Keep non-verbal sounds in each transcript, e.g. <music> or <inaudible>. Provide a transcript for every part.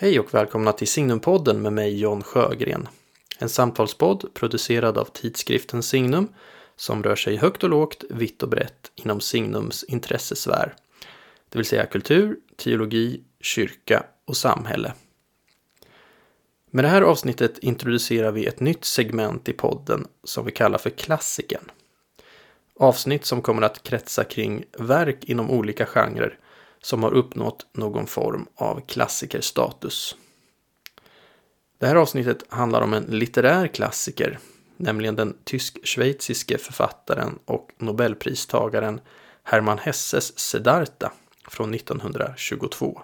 Hej och välkomna till Signumpodden med mig John Sjögren. En samtalspodd producerad av tidskriften Signum som rör sig högt och lågt, vitt och brett inom Signums intressesfär. Det vill säga kultur, teologi, kyrka och samhälle. Med det här avsnittet introducerar vi ett nytt segment i podden som vi kallar för Klassiken. Avsnitt som kommer att kretsa kring verk inom olika genrer som har uppnått någon form av klassikerstatus. Det här avsnittet handlar om en litterär klassiker, nämligen den tysk-schweiziske författaren och nobelpristagaren Hermann Hesses Siddhartha från 1922.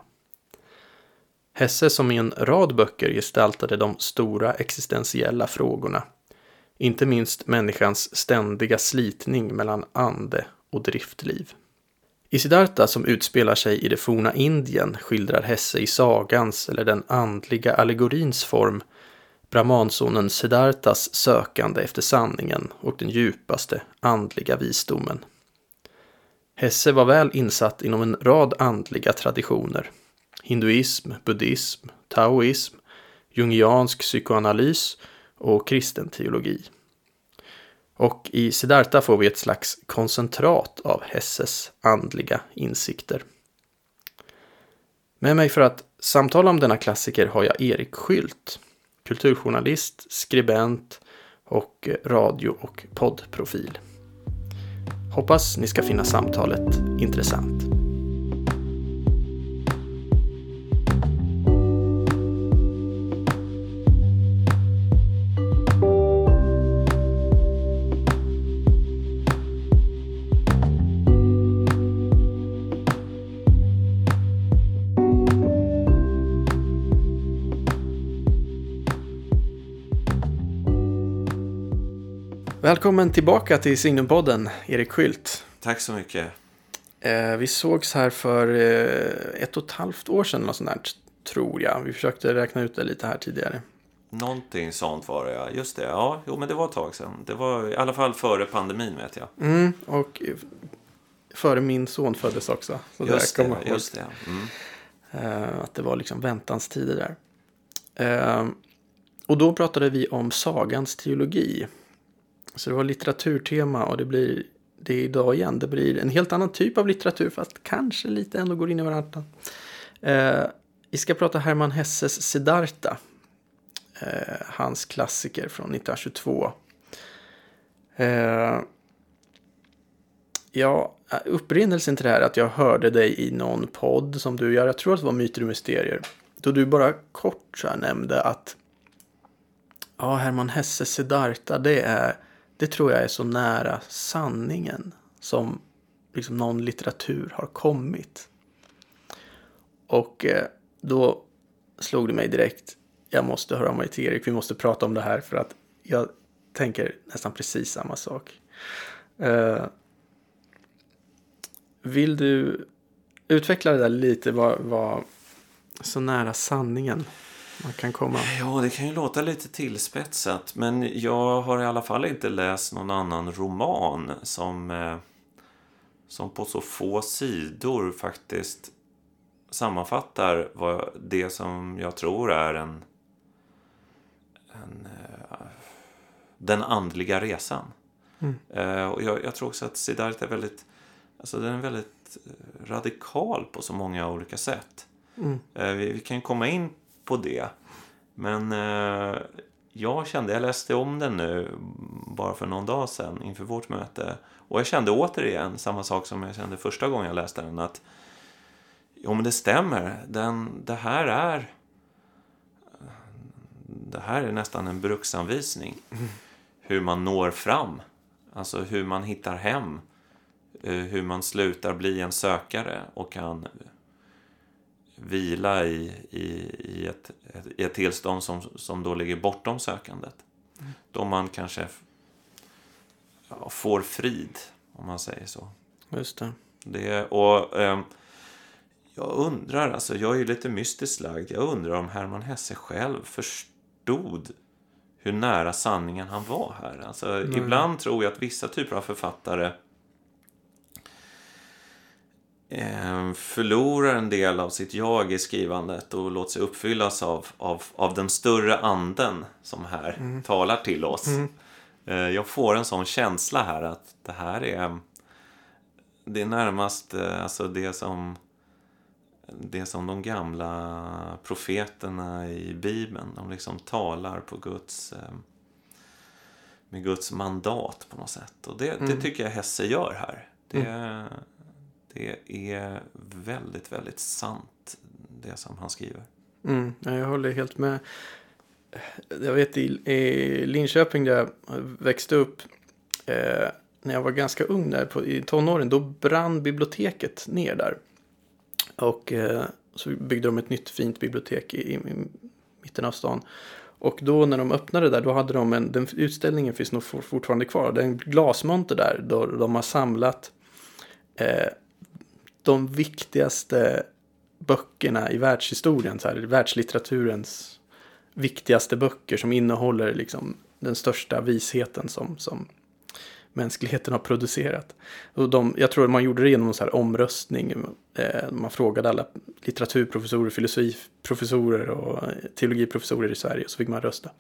Hesse som i en rad böcker gestaltade de stora existentiella frågorna. Inte minst människans ständiga slitning mellan ande och driftliv. I Siddhartha som utspelar sig i det forna Indien skildrar Hesse i sagans eller den andliga allegorins form brahmansonen Siddharthas sökande efter sanningen och den djupaste andliga visdomen. Hesse var väl insatt inom en rad andliga traditioner. Hinduism, buddhism, taoism, jungiansk psykoanalys och kristen teologi. Och i Siddhartha får vi ett slags koncentrat av Hesses andliga insikter. Med mig för att samtala om denna klassiker har jag Erik Skylt, kulturjournalist, skribent och radio och poddprofil. Hoppas ni ska finna samtalet intressant. Välkommen tillbaka till Signumpodden, Erik Skylt. Tack så mycket. Eh, vi sågs här för eh, ett och ett halvt år sedan, något sånt där, tror jag. Vi försökte räkna ut det lite här tidigare. Någonting sånt var det, ja. Just det. Ja, jo, men det var ett tag sedan. Det var i alla fall före pandemin, vet jag. Mm, och före min son föddes också. Så just det, just det. Mm. Eh, att det var liksom väntans tider där. Och då pratade vi om sagans teologi. Så det var litteraturtema och det blir det idag igen. Det blir en helt annan typ av litteratur fast kanske lite ändå går in i varandra. Eh, vi ska prata Hermann Hesses Siddhartha. Eh, hans klassiker från 1922. Eh, ja, upprinnelsen till det här är att jag hörde dig i någon podd som du gör. Jag tror att det var Myter och Mysterier. Då du bara kort så nämnde att ja, Hermann Hesses Siddhartha det är det tror jag är så nära sanningen som liksom någon litteratur har kommit. Och eh, då slog det mig direkt, jag måste höra av mig till Erik, vi måste prata om det här för att jag tänker nästan precis samma sak. Eh, vill du utveckla det där lite, vad, vad så nära sanningen man kan komma. Ja, det kan ju låta lite tillspetsat. Men jag har i alla fall inte läst någon annan roman som, eh, som på så få sidor faktiskt sammanfattar vad det som jag tror är en, en eh, den andliga resan. Mm. Eh, och jag, jag, tror också att Siddhartha är väldigt, alltså den är väldigt radikal på så många olika sätt. Mm. Vi, vi, kan komma in på det. Men eh, jag kände, jag läste om den nu bara för någon dag sedan inför vårt möte. Och jag kände återigen samma sak som jag kände första gången jag läste den. Att jo men det stämmer. Den, det här är det här är nästan en bruksanvisning. Hur man når fram. Alltså hur man hittar hem. Eh, hur man slutar bli en sökare och kan vila i, i, i, ett, i ett tillstånd som, som då ligger bortom sökandet. Mm. Då man kanske ja, får frid, om man säger så. Just det. det och eh, Jag undrar, alltså jag är ju lite mystiskt lagd, jag undrar om Hermann Hesse själv förstod hur nära sanningen han var här. Alltså, Ibland tror jag att vissa typer av författare förlorar en del av sitt jag i skrivandet och låter sig uppfyllas av, av, av den större anden som här talar till oss. Eh, jag får en sån känsla här att det här är det är närmast eh, alltså det som det som de gamla profeterna i Bibeln, de liksom talar på Guds eh, med Guds mandat på något sätt. Och det, det tycker jag Hesse gör här. Det, det är väldigt, väldigt sant det som han skriver. Mm, jag håller helt med. Jag vet i, i Linköping där jag växte upp. Eh, när jag var ganska ung där på, i tonåren. Då brann biblioteket ner där. Och eh, så byggde de ett nytt fint bibliotek i, i, i mitten av stan. Och då när de öppnade där, då hade de en, den utställningen finns nog fortfarande kvar. Det är en glasmonter där, då de har samlat eh, de viktigaste böckerna i världshistorien, så här, världslitteraturens viktigaste böcker som innehåller liksom den största visheten som, som mänskligheten har producerat. Och de, jag tror man gjorde det genom en så här omröstning. Eh, man frågade alla litteraturprofessorer, filosofiprofessorer och eh, teologiprofessorer i Sverige. och Så fick man rösta.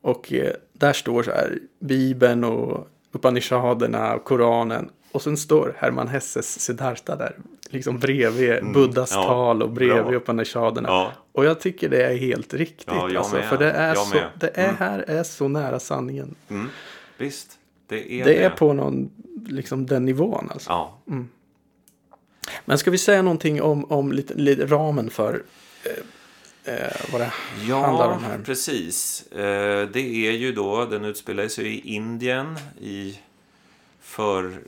Och eh, där står så här Bibeln och Upanishaderna och Koranen. Och sen står Hermann Hesses Siddhartha där. Liksom bredvid mm, Buddhas ja, tal och bredvid. Upanishaderna. Ja. Och jag tycker det är helt riktigt. Ja, alltså, för det, är så, det är, mm. här är så nära sanningen. Mm. Visst. Det är, det, det. är på någon, liksom den nivån alltså. Ja. Mm. Men ska vi säga någonting om, om lite, lite ramen för eh, eh, vad det ja, handlar om här? Ja, precis. Eh, det är ju då, den utspelar sig i Indien i för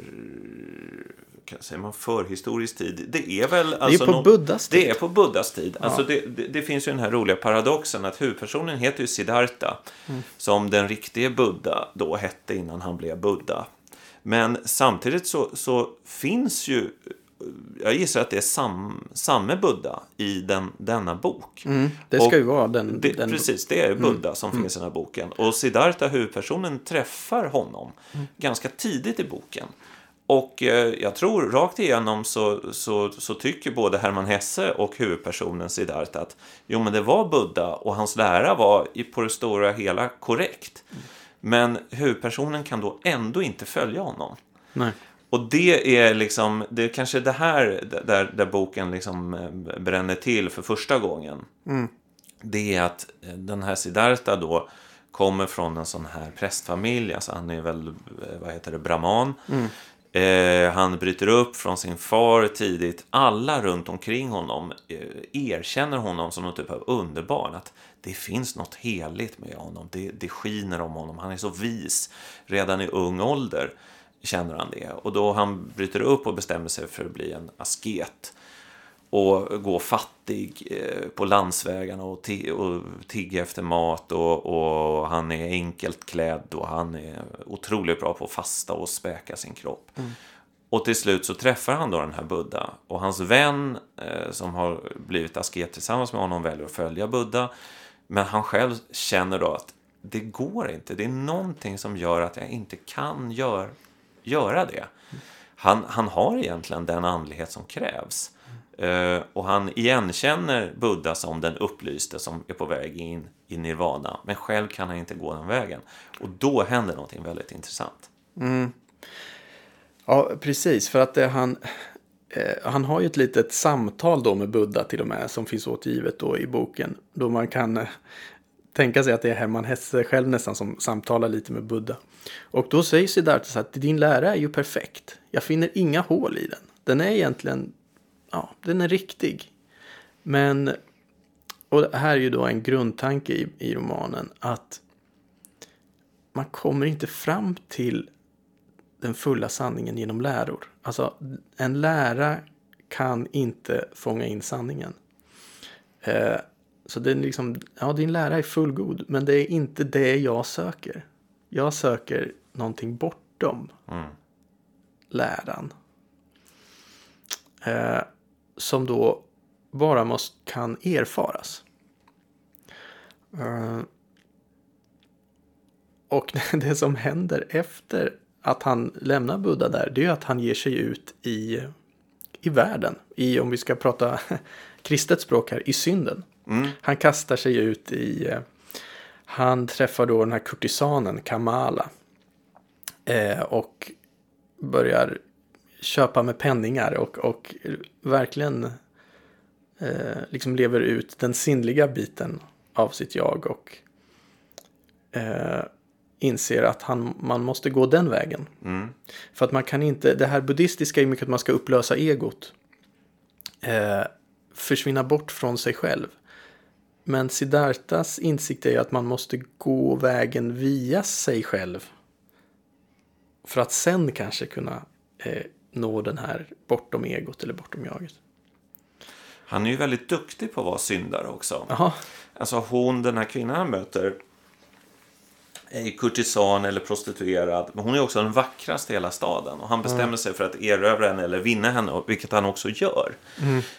kan säger man förhistorisk tid. Det är väl... Alltså, det är alltså på Buddhas tid. Det är på Buddhas tid. Ja. Alltså det, det, det, finns ju den här roliga paradoxen att huvudpersonen heter ju Siddhartha. Mm. Som den riktige Buddha då hette innan han blev Buddha. Men samtidigt så, så finns ju jag gissar att det är sam, samme Buddha i den, denna bok. Mm, det ska och ju vara den, det, den... Precis, det är. Buddha mm, som mm. finns i den här boken. Och Siddhartha, huvudpersonen, träffar honom mm. ganska tidigt i boken. Och eh, jag tror rakt igenom så, så, så tycker både Hermann Hesse och huvudpersonen Siddhartha att jo, men det var Buddha och hans lära var på det stora hela korrekt. Mm. Men huvudpersonen kan då ändå inte följa honom. Nej. Och det är liksom, det är kanske det här där, där boken liksom eh, bränner till för första gången. Mm. Det är att eh, den här Siddhartha då kommer från en sån här prästfamilj, alltså han är väl, vad heter det, brahman. Mm. Eh, han bryter upp från sin far tidigt. Alla runt omkring honom eh, erkänner honom som något typ av underbarn. Att det finns något heligt med honom. Det, det skiner om honom. Han är så vis. Redan i ung ålder känner han det. Och då han bryter upp och bestämmer sig för att bli en asket och gå fattig eh, på landsvägarna och, och tigga efter mat och, och, han är enkelt klädd och han är otroligt bra på att fasta och späka sin kropp. Mm. Och till slut så träffar han då den här Buddha och hans vän eh, som har blivit asket tillsammans med honom väljer att följa Buddha. Men han själv känner då att det går inte. Det är någonting som gör att jag inte kan gör, göra det. Han, han har egentligen den andlighet som krävs. Uh, och han igenkänner Buddha som den upplyste som är på väg in i nirvana. Men själv kan han inte gå den vägen. Och då händer någonting väldigt intressant. Mm. Ja, precis. För att det, han, eh, han har ju ett litet samtal då med Buddha till och med. Som finns återgivet då i boken. Då man kan eh, tänka sig att det är Hermann Hesse själv nästan som samtalar lite med Buddha. Och då säger Siddhartha så att din lära är ju perfekt. Jag finner inga hål i den. Den är egentligen ja, den är riktig. Men, och det här är ju då en grundtanke i, i romanen, att man kommer inte fram till den fulla sanningen genom läror. Alltså, en lära kan inte fånga in sanningen. Eh, så det är liksom, ja din lära är fullgod, men det är inte det jag söker. Jag söker någonting bortom mm. läran. Eh, som då bara måste, kan erfaras. Uh, och <laughs> det som händer efter att han lämnar Buddha där, det är att han ger sig ut i, i världen. I, om vi ska prata <laughs> kristet språk här, i synden. Mm. Han kastar sig ut i... Eh, han träffar då den här kurtisanen Kamala. Eh, och börjar köpa med penningar och, och verkligen eh, liksom lever ut den sinnliga biten av sitt jag och eh, inser att han, man måste gå den vägen. Mm. För att man kan inte, det här buddhistiska är mycket att man ska upplösa egot. Eh, försvinna bort från sig själv. Men Siddhartas insikt är ju att man måste gå vägen via sig själv. För att sen kanske kunna eh, nå den här bortom egot eller bortom jaget. Han är ju väldigt duktig på att vara syndare också. Jaha, Alltså hon, den här kvinnan han möter, Eh, kurtisan eller prostituerad. Men hon är också den vackraste i hela staden. Och han bestämmer sig för att erövra henne eller vinna henne, vilket han också gör.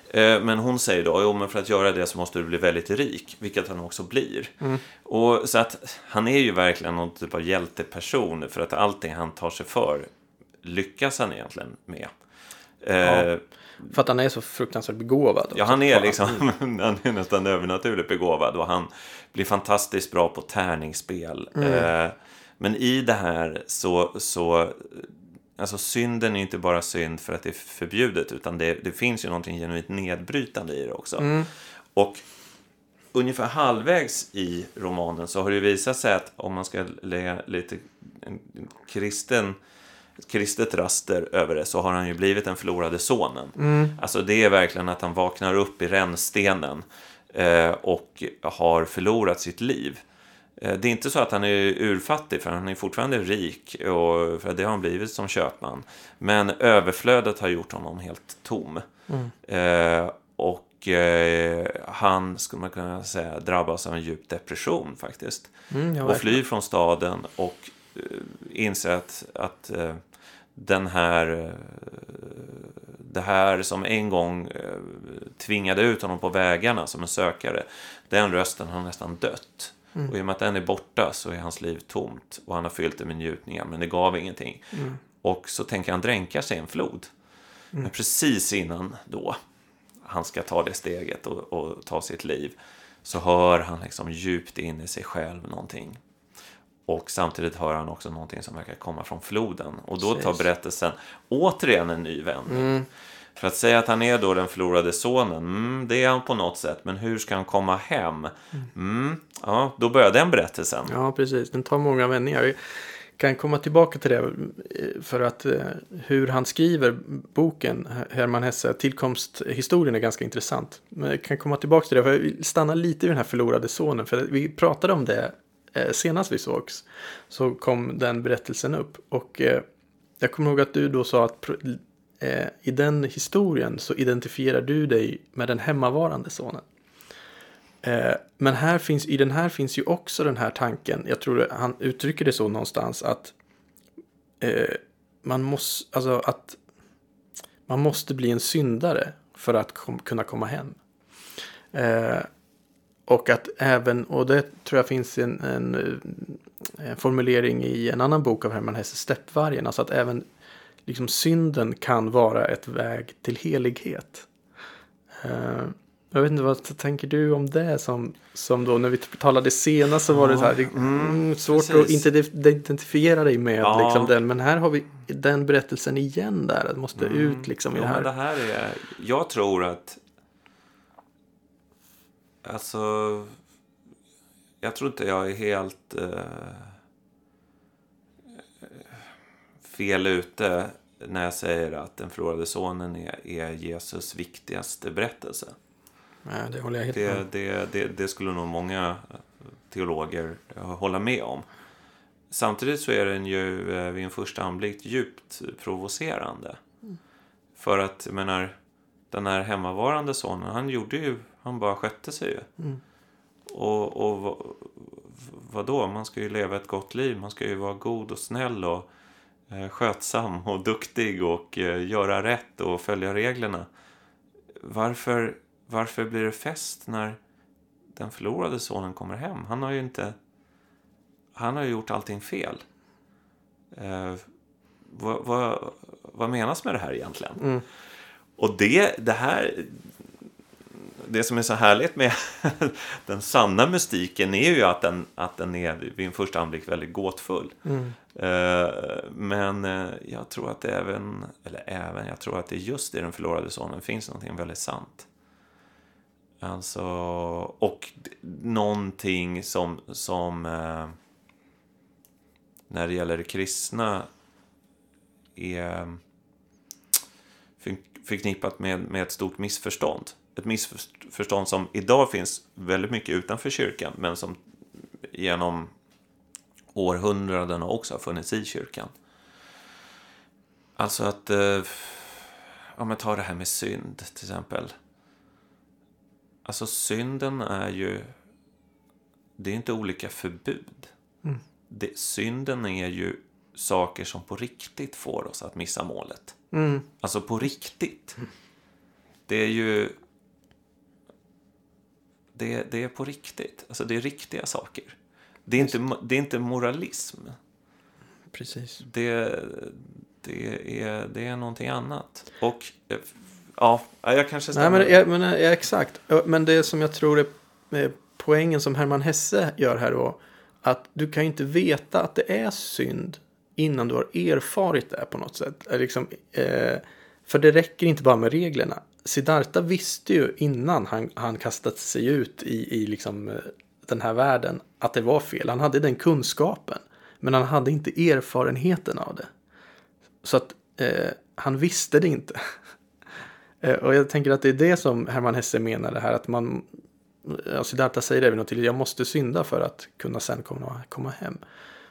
Eh, Men hon säger då, jo men för att göra det så måste du bli väldigt rik, vilket han också blir. Och så att han är ju verkligen någon typ av hjälteperson, för att allting han tar sig för lyckas han egentligen med. Eh, Ja för att han är så fruktansvärt begåvad. Ja, han är liksom <laughs> han är nästan övernaturligt begåvad och han blir fantastiskt bra på tärningsspel. Eh, men i det här så, så alltså synden är inte bara synd för att det är förbjudet utan det, det finns ju någonting genuint nedbrytande i det också. Och ungefär halvvägs i romanen så har det visat sig att om man ska lägga lite en kristen kristet raster över det så har han ju blivit den förlorade sonen. Alltså det är verkligen att han vaknar upp i rännstenen eh, och har förlorat sitt liv. Eh, det är inte så att han är urfattig, för han är fortfarande rik, och, för det har han blivit som köpman. Men överflödet har gjort honom helt tom. Eh, och eh, han, skulle man kunna säga, drabbas av en djup depression faktiskt. Mm, och flyr från staden och eh, inser att, att eh, den här, eh, det här som en gång tvingade ut honom på vägarna som en sökare, den rösten har nästan dött. Och i och med att den är borta så är hans liv tomt och han har fyllt det med njutningar, men det gav ingenting. Och så tänker han dränka sig i en flod. Men precis innan då han ska ta det steget och, och ta sitt liv så hör han liksom djupt in i sig själv någonting. Och samtidigt hör han också någonting som verkar komma från floden. Och då tar berättelsen återigen en ny vändning. För att säga att han är då den förlorade sonen, mm, det är han på något sätt. Men hur ska han komma hem? Mm, ja, då börjar den berättelsen. Ja, precis. Den tar många vändningar. Vi kan komma tillbaka till det eh, för att eh, hur han skriver boken, Hermann Hesse, tillkomsthistorien är ganska intressant. Men jag kan komma tillbaka till det, för jag vill stanna lite i den här förlorade sonen, för vi pratade om det Eh, senast vi sågs, så kom den berättelsen upp. Och eh, jag kommer ihåg att du då sa att eh, i den historien så identifierar du dig med den hemmavarande sonen. Men här finns, i den här finns ju också den här tanken, jag tror han uttrycker det så någonstans, att man måste, alltså att man måste bli en syndare för att kom, kunna komma hem. Eh, och att även, och det tror jag finns en, en, eh, en formulering i en annan bok av Hermann Hesse, Steppvargen, alltså att även liksom synden kan vara ett väg till helighet. Eh, jag vet inte, vad tänker du om det som, som då när vi talade senast så var det så här, det, mm, svårt att precis. inte identifiera dig med Ja. liksom den, men här har vi den berättelsen igen där, att måste ut liksom i Jo, det här. det här är... Jag tror att... Alltså... Jag tror inte jag är helt eh, fel ute när jag säger att den förlorade sonen är, är Jesus viktigaste berättelse. Nej, det håller jag helt med Det, om. det, det, det skulle nog många teologer hålla med om. Samtidigt så är den ju eh, vid en första anblick djupt provocerande. För att, jag menar, den här hemmavarande sonen, han gjorde ju, han bara skötte sig ju. Och, och vad, vadå, man ska ju leva ett gott liv, man ska ju vara god och snäll och eh, skötsam och duktig och eh, göra rätt och följa reglerna. Varför, varför blir det fest när den förlorade sonen kommer hem? Han har ju inte... Han har ju gjort allting fel. Eh, vad, vad, vad menas med det här egentligen? Och det, det här... Det som är så härligt med <laughs> den sanna mystiken är ju att den, att den är vid en första anblick väldigt gåtfull. Mm. Eh, Men eh, jag tror att det även, eller även, jag tror att det just i den förlorade sonen finns någonting väldigt sant. Alltså, och någonting som, som eh, när det gäller det kristna är för- förknippat med, med ett stort missförstånd. Ett missförstånd som idag finns väldigt mycket utanför kyrkan, men som genom århundradena också har funnits i kyrkan. Alltså att, eh, om jag tar det här med synd till exempel. Alltså synden är ju, det är inte olika förbud. Det, synden är ju saker som på riktigt får oss att missa målet. Mm. Alltså på riktigt. Det är ju... Det, det är på riktigt. Alltså det är riktiga saker. Det är inte, det är inte moralism. Precis. Det, det, är, det är någonting annat. Och eh, ja, jag kanske Nej, stämmer. men, jag, men, ja, exakt. Men det som jag tror är är poängen som Herman Hesse gör här då. Att du kan ju inte veta att det är synd innan du har erfarit det på något sätt. Liksom, eh, för det räcker inte bara med reglerna. Siddhartha visste ju innan han, han kastade sig ut i, i liksom, eh, den här världen att det var fel. Han hade den kunskapen. Men han hade inte erfarenheten av det. Så att eh, han visste det inte. <laughs> Eh, och jag tänker att det är det som Hermann Hesse menar det här att man ja, Siddhartha säger även något till jag måste synda för att kunna sen komma, komma hem.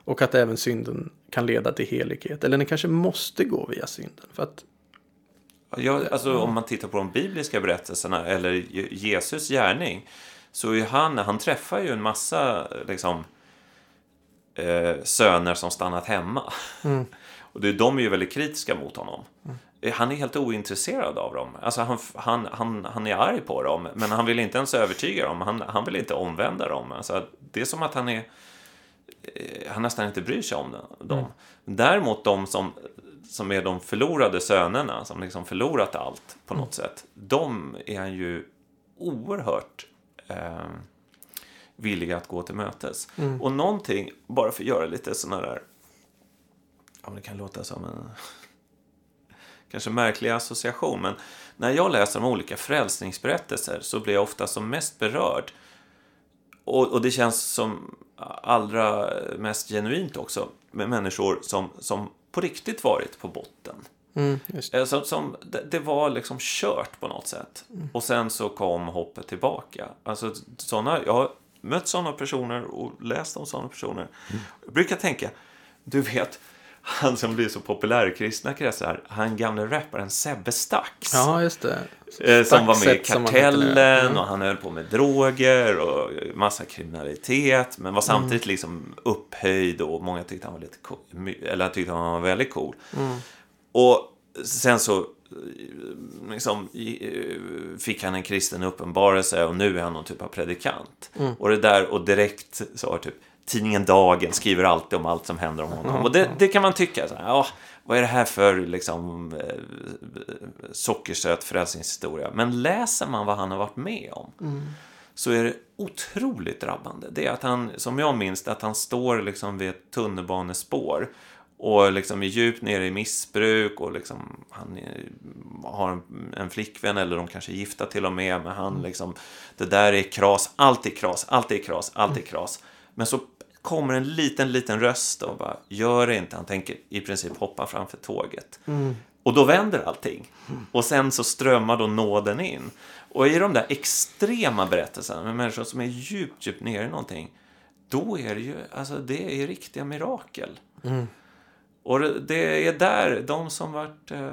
Och att även synden kan leda till helighet. Eller den kanske måste gå via synden. För att, Ja, alltså, om man tittar på de bibliska berättelserna eller Je- Jesus gärning så är han, han träffar ju en massa liksom, eh, söner som stannat hemma. <laughs> Och det, de är ju väldigt kritiska mot honom. Eh, Han är helt ointresserad av dem. Alltså han, han, han, han är arg på dem, men han vill inte ens övertyga dem. Han, han vill inte omvända dem. Alltså, det är som att han är eh, han nästan inte bryr sig om dem. dem. Däremot de som, som är de förlorade sönerna, som liksom förlorat allt på något sätt, de är han ju oerhört eh, villiga att gå till mötes. Och någonting, bara för att göra lite sådana där, ja det kan låta som en <laughs> kanske märklig association, men när jag läser om olika frälsningsberättelser så blir jag ofta som mest berörd. Och, och det känns som allra mest genuint också med människor som, som på riktigt varit på botten. mm, just, Eh, Som, som, det, det var liksom kört på något sätt. Och sen så kom hoppet tillbaka. Alltså, såna, jag har mött sådana personer och läst om sådana personer. Jag brukar tänka, du vet, han som blir så populär i kristna kretsar, han gamle rapparen Sebbe Stax. ja, just det. Eh, Som var med i Staxet, han. Kartellen Mm. och han höll på med droger och massa kriminalitet. Men var samtidigt Mm. liksom upphöjd och många tyckte han var lite cool. Eller tyckte han var väldigt cool. Mm. Och sen så eh, liksom, eh, fick han en kristen uppenbarelse och nu är han någon typ av predikant. Mm. Och det där och direkt så har typ tidningen Dagen skriver alltid om allt som händer om honom. Och det, det kan man tycka, så här, ja, vad är det här för liksom eh, sockersöt frälsningshistoria? Men läser man vad han har varit med om så är det otroligt drabbande. Det är att han, som jag minns att han står liksom vid ett tunnelbanespår och liksom är djupt nere i missbruk och liksom han är, har en, en flickvän eller de kanske är gifta till och med men han liksom det där är kras, allt är kras, allt är kras, allt är kras. Men så kommer en liten, liten röst och bara gör det inte. Han tänker i princip hoppa framför tåget. Och då vänder allting. Och sen så strömmar då nåden in. Och i de där extrema berättelserna med människor som är djupt, djupt nere i någonting. Då är det ju, alltså det är riktiga mirakel. Och det- är där de som varit, eh,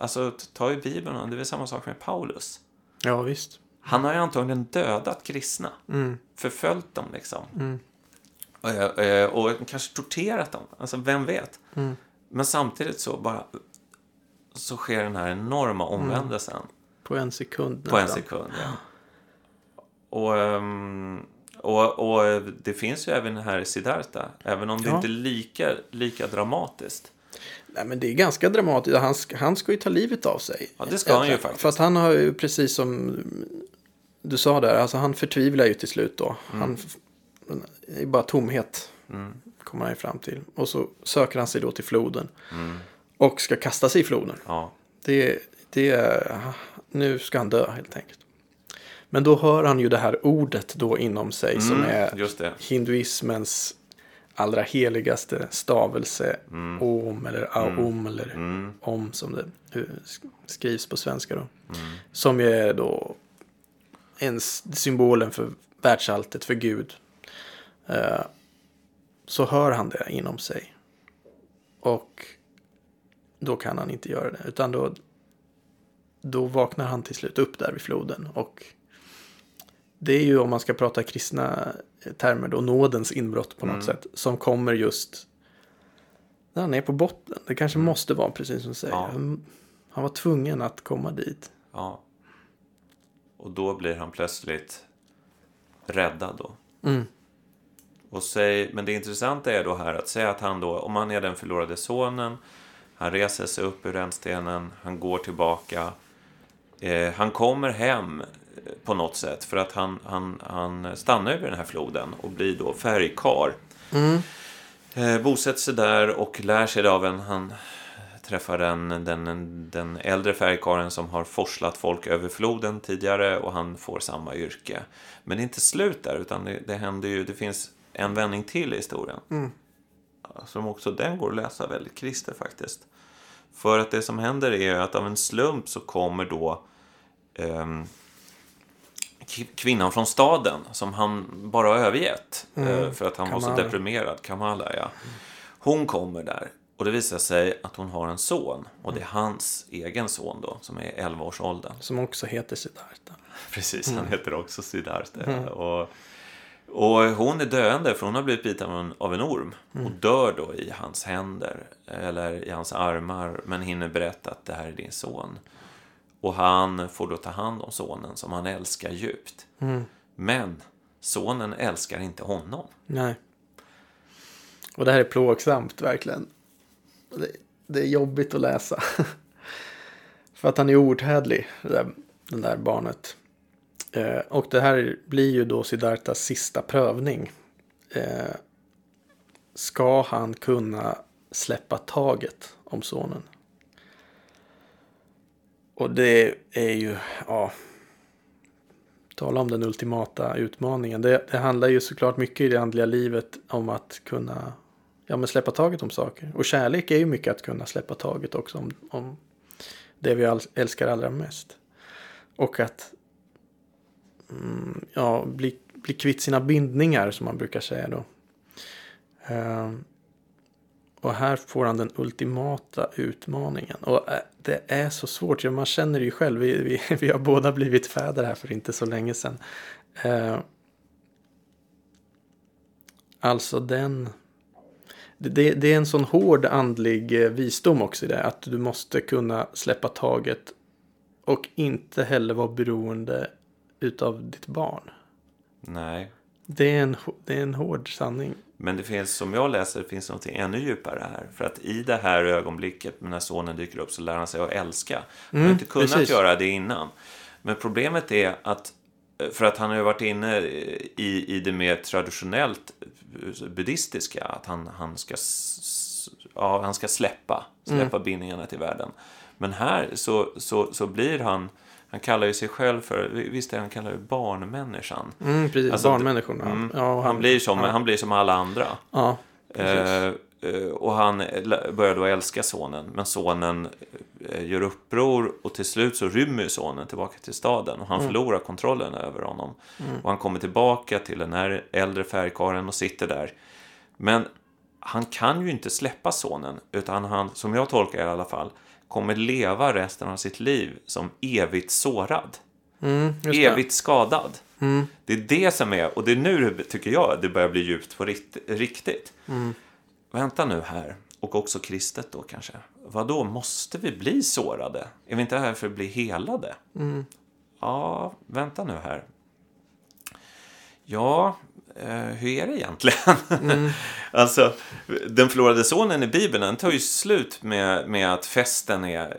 alltså ta i Bibeln, det är väl samma sak med Paulus. Ja, visst. Han har ju antagligen dödat kristna. Mm. Förföljt dem liksom. Eh, och kanske torterat dem. Alltså, vem vet? Mm. Men samtidigt så bara så sker den här enorma omvändelsen På en sekund på en sekund. Ja. Och, ehm, och, och det finns ju även här i Siddhartha, även om det Ja. inte är lika, lika dramatiskt. Nej, men det är ganska dramatiskt. Han ska, han ska ju ta livet av sig. Ja, det ska han ju faktiskt. För att han har ju precis som du sa där, alltså han förtvivlar ju till slut då. Mm. Han det är bara tomhet. Kommer han ju fram till. Och så söker han sig då till floden. Mm. Och ska kasta sig i floden. Ja, Det, det är, nu ska han dö helt enkelt. Men då hör han ju det här ordet då inom sig som Mm, är just det. hinduismens allra heligaste stavelse. Om eller aom eller Mm. om som det sk- skrivs på svenska då. Mm. Som är då en s- symbolen för världsalltet, för Gud. Eh, så hör han det inom sig. Och då kan han inte göra det. Utan då, då vaknar han till slut upp där vid floden. Och det är ju om man ska prata kristna termer då nådens inbrott på något sätt. Som kommer just när han är på botten. Det kanske måste vara precis som du säger. Ja. Han, han var tvungen att komma dit. ja. Och då blir han plötsligt räddad då. Mm. Och säg, men det intressanta är då här att säga att han då, om han är den förlorade sonen, han reser sig upp ur rännstenen, han går tillbaka, eh, han kommer hem eh, på något sätt för att han, han, han stannar över den här floden och blir då färgkar. Eh, bosätter sig där och lär sig det av en, han träffar den, den, den äldre färgkaren som har forslat folk över floden tidigare och han får samma yrke. Men det är inte slut där utan det, det händer ju, det finns en vändning till i historien. Som också den går att läsa väldigt kristet faktiskt. För att det som händer är att av en slump så kommer då k- kvinnan från staden som han bara har övergett. eh, För att han var Kamala. så deprimerad. Kamala, ja. Hon kommer där. Och det visar sig att hon har en son. Och det är hans egen son då, som är 11 års åldern. Som också heter Siddhartha. <laughs> Precis, han heter också Siddhartha. Och, och hon är döende för hon har blivit biten av en, av en orm. Och dör då i hans händer, eller i hans armar. Men hinner berätta att det här är din son. Och han får då ta hand om sonen som han älskar djupt. Men sonen älskar inte honom. Nej. Och det här är plågsamt verkligen. Det, det är jobbigt att läsa. <laughs> För att han är outhärdlig, det där, den där barnet. Eh, och det här blir ju då Siddharthas sista prövning. Eh, ska han kunna släppa taget om sonen? Och det är ju, ja. Tala om den ultimata utmaningen. Det, det handlar ju såklart mycket i det andliga livet om att kunna ja, men släppa taget om saker. Och kärlek är ju mycket att kunna släppa taget också om, om det vi älskar allra mest. Och att Mm, ja, bli, bli kvitt sina bindningar som man brukar säga då. Ehm, och här får han den ultimata utmaningen. Och eh, det är så svårt, ja, man känner det ju själv. Vi, vi, <laughs> vi har båda blivit fäder här för inte så länge sedan. Ehm, alltså den... Det, det, är en sån hård andlig eh, visdom också i det. Att du måste kunna släppa taget. Och inte heller vara beroende utav ditt barn. Nej. Det är en, det är en hård sanning. Men det finns, som jag läser, det finns något ännu djupare här. För att i det här ögonblicket, när sonen dyker upp, så lär han sig att älska. Han har Mm, inte kunnat precis. göra det innan. Men problemet är att, för att han har ju varit inne i, i det mer traditionellt buddhistiska, att han, han, ska, ja, han ska släppa, släppa bindningarna till världen. Men här så, så, så blir han, han kallar ju sig själv för, visst är han kallar det barnmänniskan. Mm, precis, Alltså, barnmänniskorna. Mm. Ja, och han, blir som, ja. han blir som alla andra. Ja. Eh, eh, och han börjar då älska sonen, men sonen eh, gör uppror och till slut så rymmer sonen tillbaka till staden och han förlorar kontrollen över honom. Och han kommer tillbaka till den här äldre färgkaren och sitter där. Men han kan ju inte släppa sonen, utan han, som jag tolkar i alla fall, kommer leva resten av sitt liv som evigt sårad. Mm. Evigt skadad. Det är det som är, och det är nu tycker jag det börjar bli djupt på rikt, riktigt. Vänta nu här, och också kristet då kanske. Vad då måste vi bli sårade? Är vi inte här för att bli helade? Ja, vänta nu här. Ja, hur är det egentligen? Mm. <laughs> alltså, den förlorade sonen i Bibeln den tar ju slut med, med att festen är...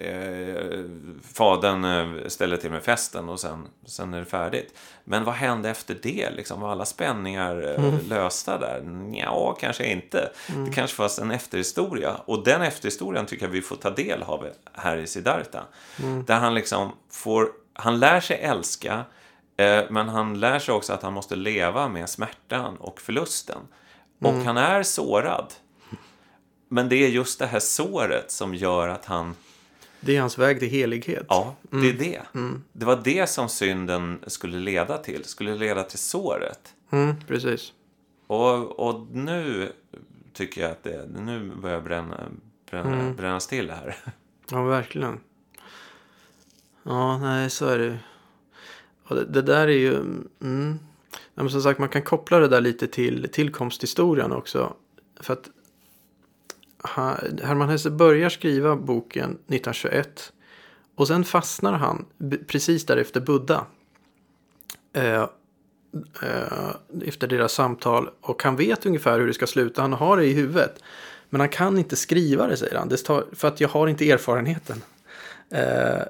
Eh, eh, fadern eh, ställer till med festen och sen, sen är det färdigt. Men vad hände efter det? Liksom, var alla spänningar eh, mm. lösta där? Ja, kanske inte. Mm. Det kanske fanns en efterhistoria. Och den efterhistorien tycker jag vi får ta del av här i Siddhartha. Mm. Där han liksom får... Han lär sig älska Eh, men han lär sig också att han måste leva med smärtan och förlusten. Och mm. han är sårad. Men det är just det här såret som gör att han... Det är hans väg till helighet. Ja, det är mm. det. Mm. Det var det som synden skulle leda till. Skulle leda till såret. Mm, precis. Och, och nu tycker jag att det nu börjar bränna, bränna, mm. brännas till här. Ja, verkligen. Ja, nej, så är det. Och det, det där är ju... Mm, men som sagt, man kan koppla det där lite till tillkomsthistorien också. För att Hermann Hesse börjar skriva boken 1921. Och sen fastnar han precis därefter Buddha. Eh, eh, efter deras samtal. Och han vet ungefär hur det ska sluta. Han har det i huvudet. Men han kan inte skriva det säger han. Det tar, för att jag har inte erfarenheten. Eh,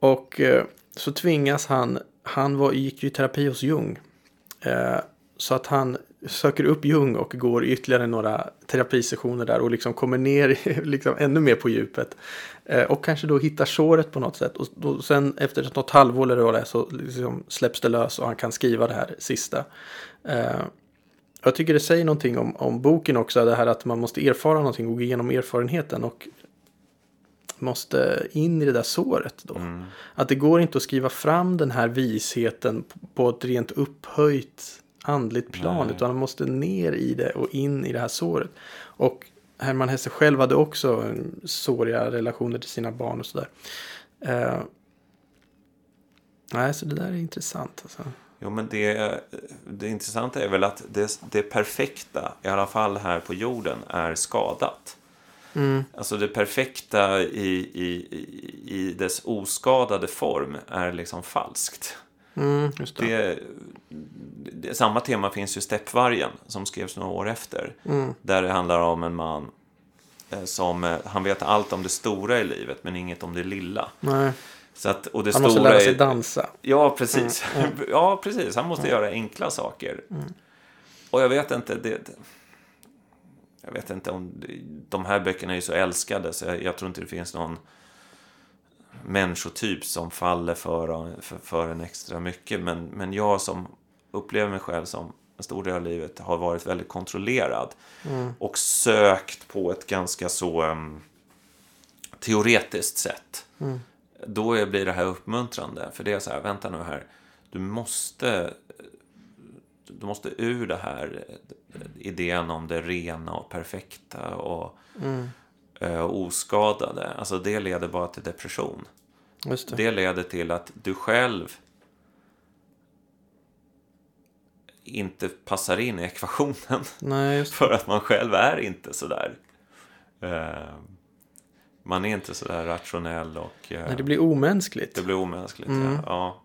och eh, så tvingas han, han var, gick ju i terapi hos Jung. Eh, så att han söker upp Jung och går ytterligare några terapisessioner där och liksom kommer ner <laughs> liksom ännu mer på djupet. Eh, och kanske då hittar såret på något sätt. Och då, sen efter något halvår eller vad det är så liksom släpps det lös och han kan skriva det här sista. Eh, jag tycker det säger någonting om, om boken också, det här att man måste erfara någonting och gå igenom erfarenheten. Och måste in i det där såret då. Mm. Att det går inte att skriva fram den här visheten på ett rent upphöjt andligt plan. Nej. Utan man måste ner i det och in i det här såret. Och Hermann Hesse själv hade också såriga relationer till sina barn och sådär. Uh, nej, så det där är intressant. Alltså. Jo, men det, det intressanta är väl att det, det perfekta, i alla fall här på jorden, är skadat. Mm. Alltså det perfekta i, i, i dess oskadade form är liksom falskt. Mm, det. Det, det, samma tema finns ju i Steppvargen som skrevs några år efter. Mm. Där det handlar om en man eh, som, eh, han vet allt om det stora i livet men inget om det lilla. Nej. Så att, och det han måste lära sig dansa. Ja, precis. Mm. mm. <laughs> ja, precis. Han måste göra enkla saker. Mm. Och jag vet inte, det, jag vet inte om... De här böckerna är ju så älskade så jag, jag tror inte det finns någon människotyp som faller för, för, för en extra mycket. Men, men jag som upplever mig själv som en stor del av livet har varit väldigt kontrollerad. Mm. Och sökt på ett ganska så um, teoretiskt sätt. Mm. Då blir det här uppmuntrande. För det är så här, vänta nu här. Du måste du måste ur det här idén om det rena och perfekta och mm. uh, oskadade. Alltså det leder bara till depression. Det. det. leder till att du själv inte passar in i ekvationen. Nej, <laughs> för att man själv är inte sådär. Uh, man är inte sådär rationell och... Uh, Nej, det blir omänskligt. Det blir omänskligt, mm. ja. ja.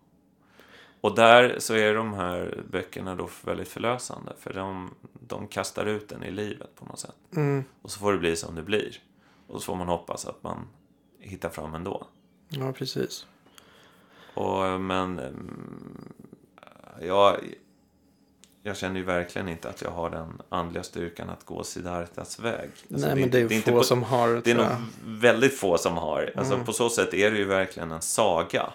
Och där så är de här böckerna då väldigt förlösande. För de, de kastar ut den i livet på något sätt. Mm. Och så får det bli som det blir. Och så får man hoppas att man hittar fram ändå. Ja, precis. Och, men mm, jag, jag känner ju verkligen inte att jag har den andliga styrkan att gå Siddhartas väg. Alltså, Nej, det, men det är, det är få på, som har. Det är nog väldigt få som har. Alltså, mm. På så sätt är det ju verkligen en saga.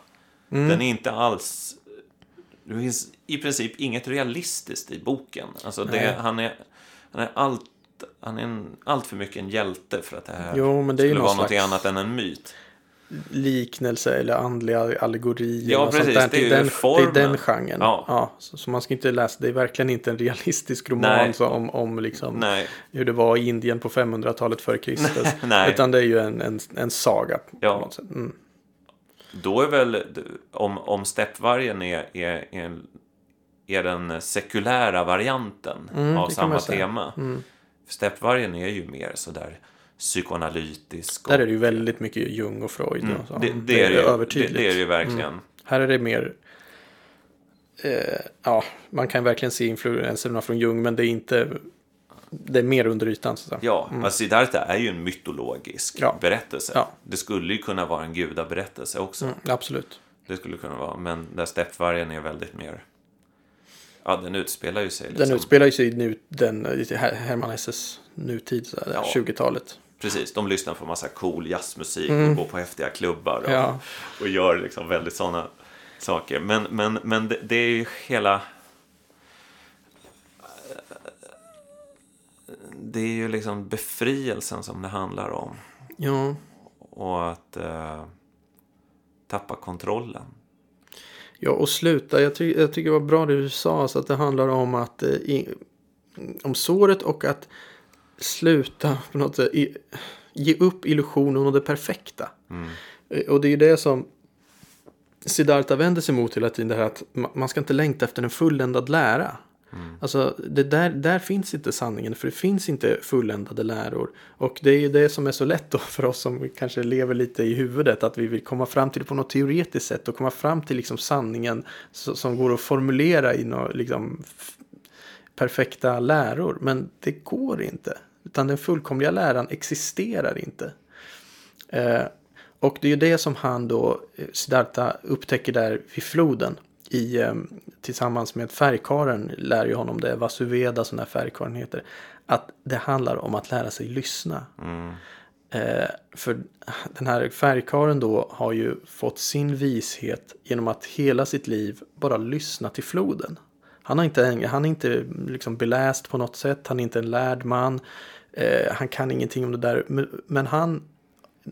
Mm. Den är inte alls det finns i princip inget realistiskt i boken. Alltså det, han är, han är allt han är en, allt för mycket en hjälte för att det här jo, men det skulle vara något annat än en myt. Liknelse eller andliga allegorier. Ja, precis. Sånt Det, är den, det är den genren. Ja. ja så, så, man ska inte läsa, det är verkligen inte en realistisk roman så, om, om liksom Nej. hur det var i Indien på 500-talet före Kristus. <laughs> Utan det är ju en, en, en saga. Ja. På något sätt. Mm. Då är väl, om, om steppvargen är, är, är, är den sekulära varianten mm, av samma tema. Mm. Steppvargen är ju mer sådär psykoanalytisk. Där är det ju väldigt mycket Jung och Freud. Mm, och så. Det, det, det, är det, övertydligt. Det, det är det ju verkligen. Mm. Här är det mer eh, ja, man kan verkligen se influenserna från Jung, men det är inte, det är mer under ytan. Så att. Ja, mm. alltså Siddhartha är ju en mytologisk Ja. berättelse. Ja. Det skulle ju kunna vara en gudaberättelse också. Mm, absolut. Det skulle kunna vara, men där steppvargen är väldigt mer... Ja, den utspelar ju sig liksom... Den utspelar ju sig i nu, den, i Her- Hermann Hesses nutid, så Ja. 20-talet. Precis, de lyssnar på massa cool jazzmusik och går på häftiga klubbar och, Mm. Ja. och gör liksom väldigt sådana saker. Men, men, men det, det är ju hela... Det är ju liksom befrielsen som det handlar om. Ja, Och att eh, tappa kontrollen. ja och sluta. Jag, ty- jag tycker det var bra det du sa, så att det handlar om att eh, i, om såret och att sluta på något sätt, i, ge upp illusionen och det perfekta. Eh, Och det är ju det som Siddhartha vänder sig mot hela tiden, det här att ma- man ska inte längta efter en fulländad lära. Mm. Alltså, det där, där finns inte sanningen, för det finns inte fulländade läror. Och det är ju det som är så lätt då <laughs> för oss som kanske lever lite i huvudet, att vi vill komma fram till det på något teoretiskt sätt och komma fram till liksom sanningen så, som går att formulera i några liksom, perfekta läror. Men det går inte, utan den fullkomliga läran existerar inte. Eh, och det är ju det som han då, eh, Siddhartha, upptäcker där vid floden. I, eh, tillsammans med färgkaren lär ju honom det, Vasuveda som den här färgkaren heter. Att det handlar om att lära sig lyssna. Eh, för den här färgkaren då har ju fått sin vishet genom att hela sitt liv bara lyssna till floden. Han, har inte, han är inte liksom beläst på något sätt, han är inte en lärd man. Eh, han kan ingenting om det där. Men, men han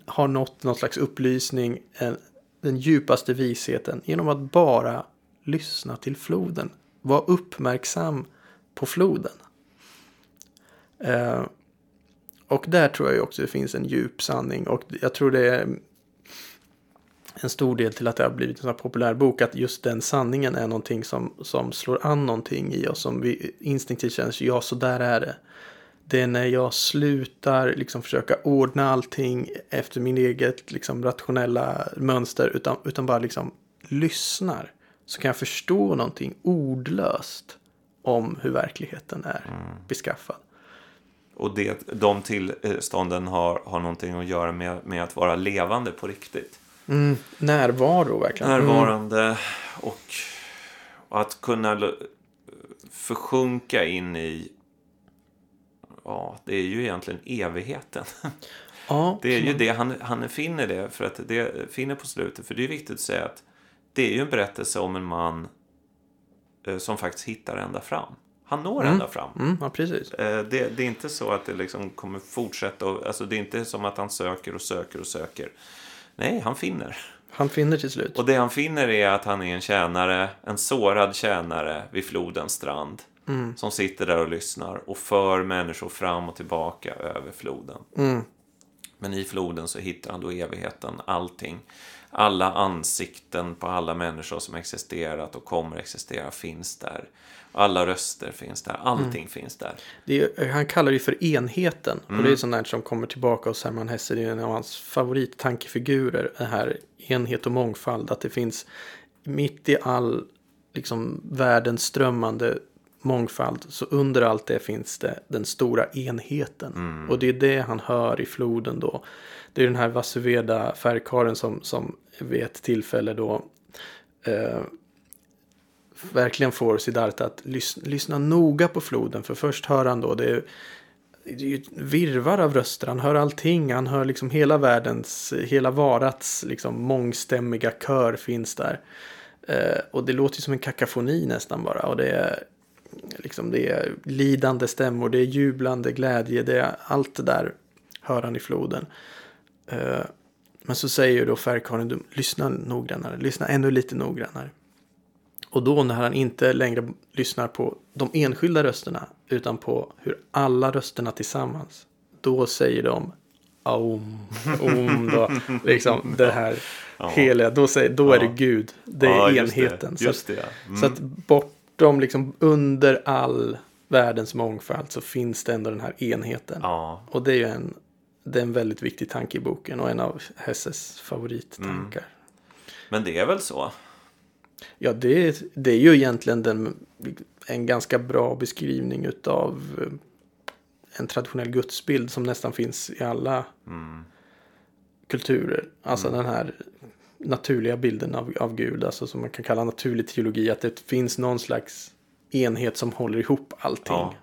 har nått någon slags upplysning, en, den djupaste visheten, genom att bara lyssna till floden. Var uppmärksam på floden. Eh, och där tror jag också det finns en djup sanning. Och jag tror det är en stor del till att det har blivit en sån här populär bok. Att just den sanningen är någonting som, som slår an någonting i oss. Som vi instinktivt känner, ja så där är det. Det är när jag slutar liksom försöka ordna allting efter min eget liksom, rationella mönster. Utan, utan bara liksom lyssnar. Så kan jag förstå någonting ordlöst om hur verkligheten är beskaffad. Och det, de tillstånden har, har någonting att göra med, med att vara levande på riktigt. Mm, närvaro verkligen. Mm. Närvarande och, och att kunna försjunka in i Ja, det är ju egentligen evigheten. Ja, Det är ju det, han, han finner det, för att det finner på slutet. För det är viktigt att säga att det är ju en berättelse om en man eh, som faktiskt hittar ända fram. Han når ända fram. mm, ja, precis. Eh, Det, det är inte så att det liksom kommer fortsätta. Och, alltså det är inte som att han söker och söker och söker. Nej, han finner. Han finner till slut. Och det han finner är att han är en tjänare, en sårad tjänare vid flodens strand. Som sitter där och lyssnar och för människor fram och tillbaka över floden. Men i floden så hittar han då evigheten, allting. Alla ansikten på alla människor som existerat och kommer existera finns där. Alla röster finns där, allting finns där. Är, han kallar det för enheten. Och Mm. det är sånt där som kommer tillbaka hos Hermann Hesse. Det är en av hans favorittankefigurer. Det här enhet och mångfald. Att det finns mitt i all liksom, världens strömmande mångfald. Så under allt det finns det den stora enheten. Mm. Och det är det han hör i floden då. Det är den här Vasuveda färgkaren som, som vid ett tillfälle då eh, verkligen får Siddhartha att lyssna, lyssna noga på floden. För först hör han då, det är, det är ju ett virvar av röster. Han hör allting. Han hör liksom hela världens, hela varats liksom mångstämmiga kör finns där. Eh, och det låter ju som en kakafoni nästan bara. Och det är, liksom, det är lidande stämmor, det är jublande glädje, det är allt det där hör han i floden. Eh, men så säger ju då färgkarlen, lyssna noggrannare, lyssna ännu lite noggrannare. Och då när han inte längre lyssnar på de enskilda rösterna utan på hur alla rösterna tillsammans. Då säger de Aum, om då, <laughs> liksom det här heliga. Då, säger, då är det. Gud, det är Ja, just det. enheten. Så, att, det, ja. Mm. så att bortom, liksom under all världens mångfald så finns det ändå den här enheten. Och det är ju en, det är en väldigt viktig tanke i boken och en av Hesses favorittankar. men det är väl så. Ja, det, det är ju egentligen den, en ganska bra beskrivning utav eh, en traditionell gudsbild som nästan finns i alla Mm. kulturer. Alltså den här naturliga bilden av, av Gud, alltså som man kan kalla naturlig teologi, att det finns någon slags enhet som håller ihop allting. Ja.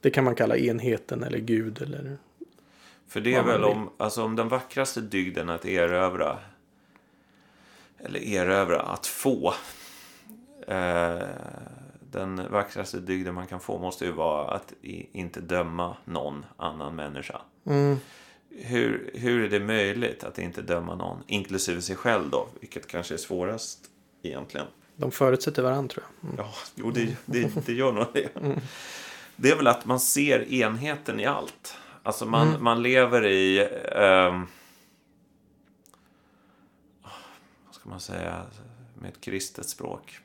Det kan man kalla enheten eller Gud eller... För det är väl om, alltså om den vackraste dygden att erövra, eller erövra, att få. Eh, den vackraste dygden man kan få måste ju vara att i, inte döma någon annan människa. Mm. Hur, hur är det möjligt att inte döma någon, inklusive sig själv då, vilket kanske är svårast egentligen. De förutsätter varandra tror jag. Mm. Ja, jo, det, det, det gör nog det. Det är väl att man ser enheten i allt. Alltså man, man lever i... ehm, vad ska man säga med ett kristet språk?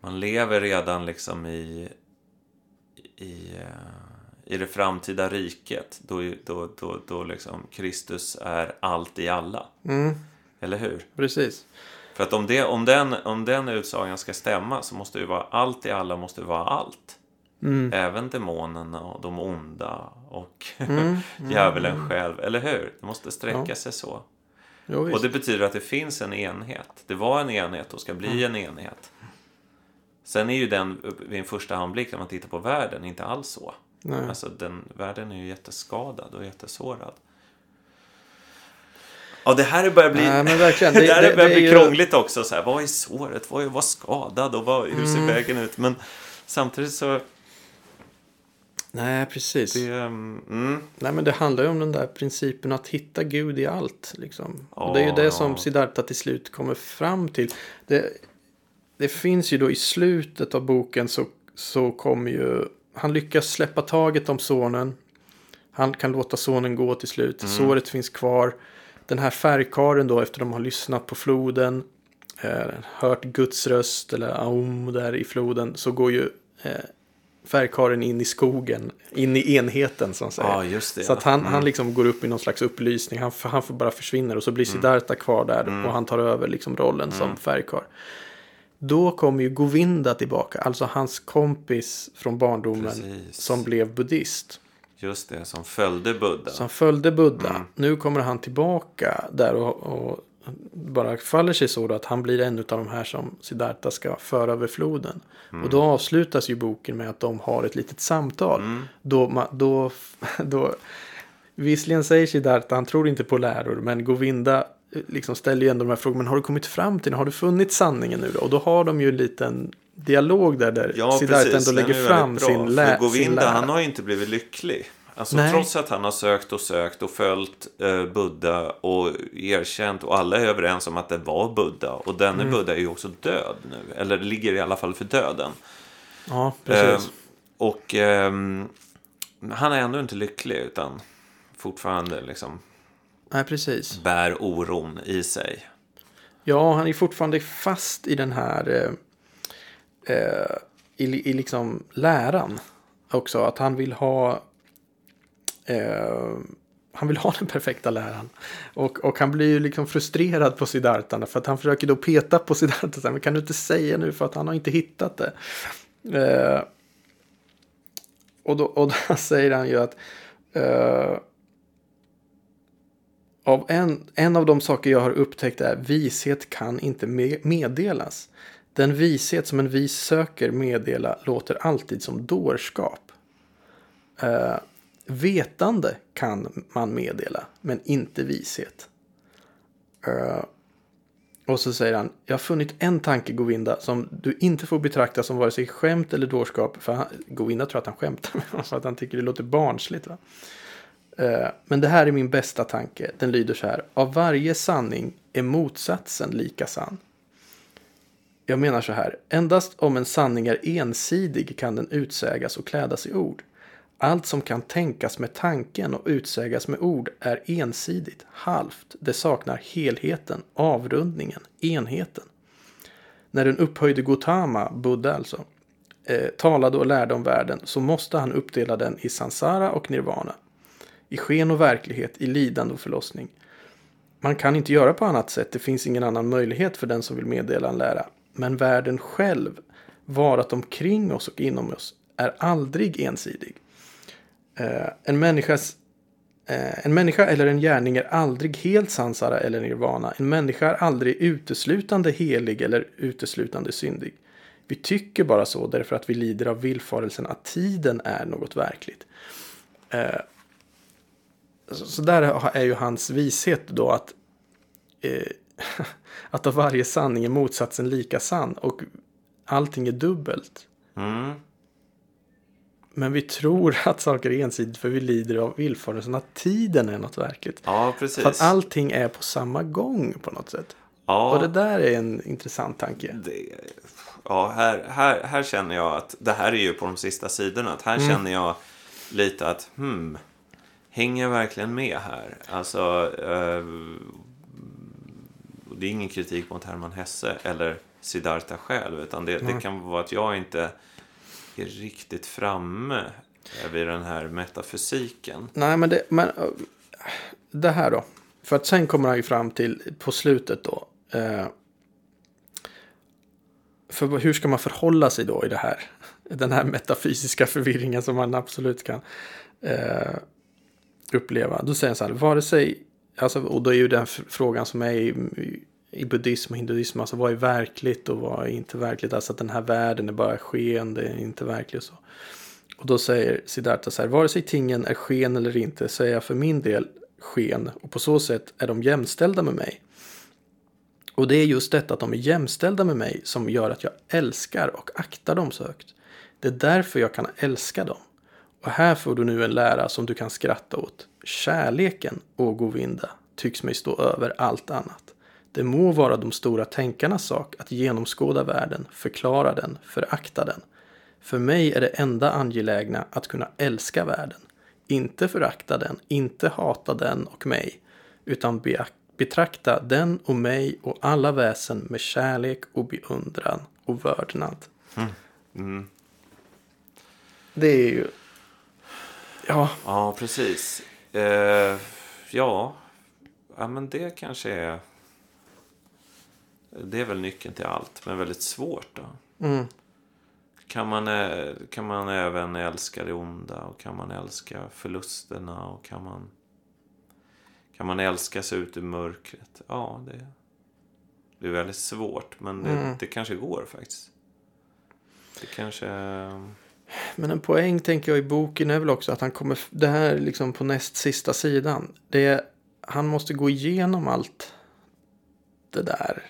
Man lever redan liksom i, i, eh, i det framtida riket. Då, då, då, då liksom Kristus är allt i alla. Mm, Eller hur? precis. För att om, det, om, den, om den utsagan ska stämma så måste ju vara allt i alla måste vara allt. Mm. Även demonerna och de onda och Mm, <laughs> djävulen själv. Eller hur? Det måste sträcka sig så. Jo, Och det betyder att det finns en enhet. Det var en enhet och ska bli Mm. en enhet. Sen är ju den vid en första anblick när man tittar på världen inte alls så. Nej. Alltså den, världen är ju jätteskadad och jättesårad. Ja, det här börjar bli, Nej, <laughs> det, Det- här det- börjar bli ju- krångligt också. Så här, vad är såret? Vad är vad skadad? Och vad, hur ser Mm. vägen ut? Men samtidigt så... Nej, precis. Det, mm, Nej, men det handlar ju om den där principen att hitta Gud i allt. Liksom. Ja, och det är ju det som. Siddhartha till slut kommer fram till. Det, det finns ju då i slutet av boken så, så kommer ju... Han lyckas släppa taget om sonen. Han kan låta sonen gå till slut. Mm. Såret finns kvar. Den här färgkaren då efter de har lyssnat på floden. Eh, hört Guds röst eller aum där i floden. Så går ju eh, färgkaren in i skogen. In i enheten som säger. just det. Så att han, Mm. han liksom går upp i någon slags upplysning. Han, han får bara försvinner och så blir Siddhartha kvar där Mm. och han tar över liksom rollen som färgkarl. Då kommer ju Govinda tillbaka, alltså hans kompis från barndomen Precis. som blev buddhist. Just det, som följde Buddha. Som följde Buddha. Mm. Nu kommer han tillbaka där och, och bara faller sig så då att han blir en av de här som Siddhartha ska föra över floden. Mm. Och då avslutas ju boken med att de har ett litet samtal. Mm. Då, då, <laughs> då, visserligen säger Siddhartha, han tror inte på läror, men Govinda eh, liksom ställer ju ändå de här frågorna, men har du kommit fram till, har du funnit sanningen nu då? Och då har de ju en liten dialog där, där Ja, Siddhartha ändå Den lägger fram bra. sin, lä- För sin Govinda, lära. han har ju inte blivit lycklig. Alltså Nej. trots att han har sökt och sökt och följt eh, Buddha och erkänt och alla är överens om att det var Buddha. Och denne Mm. Buddha är ju också död nu. Eller ligger i alla fall för döden. Ja, precis. Eh, och ehm, han är ändå inte lycklig utan fortfarande liksom Nej, precis. bär oron i sig. Ja, han är fortfarande fast i den här eh, eh, i, i liksom läran också. Att han vill ha eh, han vill ha den perfekta läran. Och, och han blir ju liksom frustrerad på Siddhartha. För att han försöker då peta på Siddhartha. Men kan du inte säga nu för att han har inte hittat det. Eh, och, då, och då <laughs> säger han ju att eh, av en, en av de saker jag har upptäckt är vishet kan inte meddelas. Den vishet som en vis söker meddela låter alltid som dårskap. Eh, vetande kan man meddela, men inte vishet. Uh, och så säger han, jag har funnit en tanke Govinda som du inte får betrakta som vare sig skämt eller dårskap. För han, Govinda tror att han skämtar med honom för att han tycker det låter barnsligt. Va? Uh, Men det här är min bästa tanke. Den lyder så här. Av varje sanning är motsatsen lika sann. Jag menar så här. Endast om en sanning är ensidig kan den utsägas och klädas i ord. Allt som kan tänkas med tanken och utsägas med ord är ensidigt, halvt. Det saknar helheten, avrundningen, enheten. När den upphöjde Gautama, Buddha alltså, eh, talade och lärde om världen så måste han uppdela den i sansara och nirvana i sken och verklighet, i lidande och förlossning. Man kan inte göra på annat sätt. Det finns ingen annan möjlighet för den som vill meddela en lära. Men världen själv, varat omkring oss och inom oss, är aldrig ensidig. Eh, en, människas, eh, en människa eller en gärning är aldrig helt sansara eller nirvana. En människa är aldrig uteslutande helig eller uteslutande syndig. Vi tycker bara så därför att vi lider av villfarelsen att tiden är något verkligt. Eh, så, där är ju hans vishet då att <laughs> att av varje sanning är motsatsen lika sann och allting är dubbelt. Mm. Men vi tror <laughs> att saker är ensidigt för vi lider av villfarelsen att tiden är något verkligt. Ja, precis. För att allting är på samma gång på något sätt. ja, Och det där är en intressant tanke. det, ja här, här, här känner jag att, det här är ju på de sista sidorna, att här känner jag lite att, hmm, hänger jag verkligen med här? Alltså, eh, det är ingen kritik mot Hermann Hesse eller Siddhartha själv, utan det, det kan vara att jag inte är riktigt framme eh, vid den här metafysiken. Nej, men det, men, eh, det här då. För att sen kommer han ju fram till på slutet då. Eh, för hur ska man förhålla sig då i det här? <laughs> Den här metafysiska förvirringen som man absolut kan eh, uppleva. Då säger han så här, vare sig, alltså, och då är ju den frågan som är i, i buddhism och hinduism, alltså vad är verkligt och vad är inte verkligt? Alltså att den här världen är bara sken, det är inte verkligt och så. Och då säger Siddhartha så här, vare sig tingen är sken eller inte, så är jag för min del sken och på så sätt är de jämställda med mig. Och det är just detta att de är jämställda med mig som gör att jag älskar och aktar dem så högt. Det är därför jag kan älska dem. Och här får du nu en lära som du kan skratta åt. Kärleken, å Govinda, tycks mig stå över allt annat. Det må vara de stora tänkarnas sak att genomskåda världen, förklara den, förakta den. För mig är det enda angelägna att kunna älska världen. Inte förakta den, inte hata den och mig, utan betrakta den och mig och alla väsen med kärlek och beundran och vördnad. Mm. Det är ju... Ja, Ja, precis. Eh, ja. ja, men det kanske är... Det är väl nyckeln till allt, men väldigt svårt då. mm, Kan man, eh, kan man även älska det onda och kan man älska förlusterna och kan man... Kan man älska sig ut ur mörkret? Ja, det, det är väldigt svårt, men det, Mm. det kanske går faktiskt. Det kanske... Men en poäng tänker jag i boken är väl också att han kommer, det här liksom på näst sista sidan. Det han måste gå igenom allt det där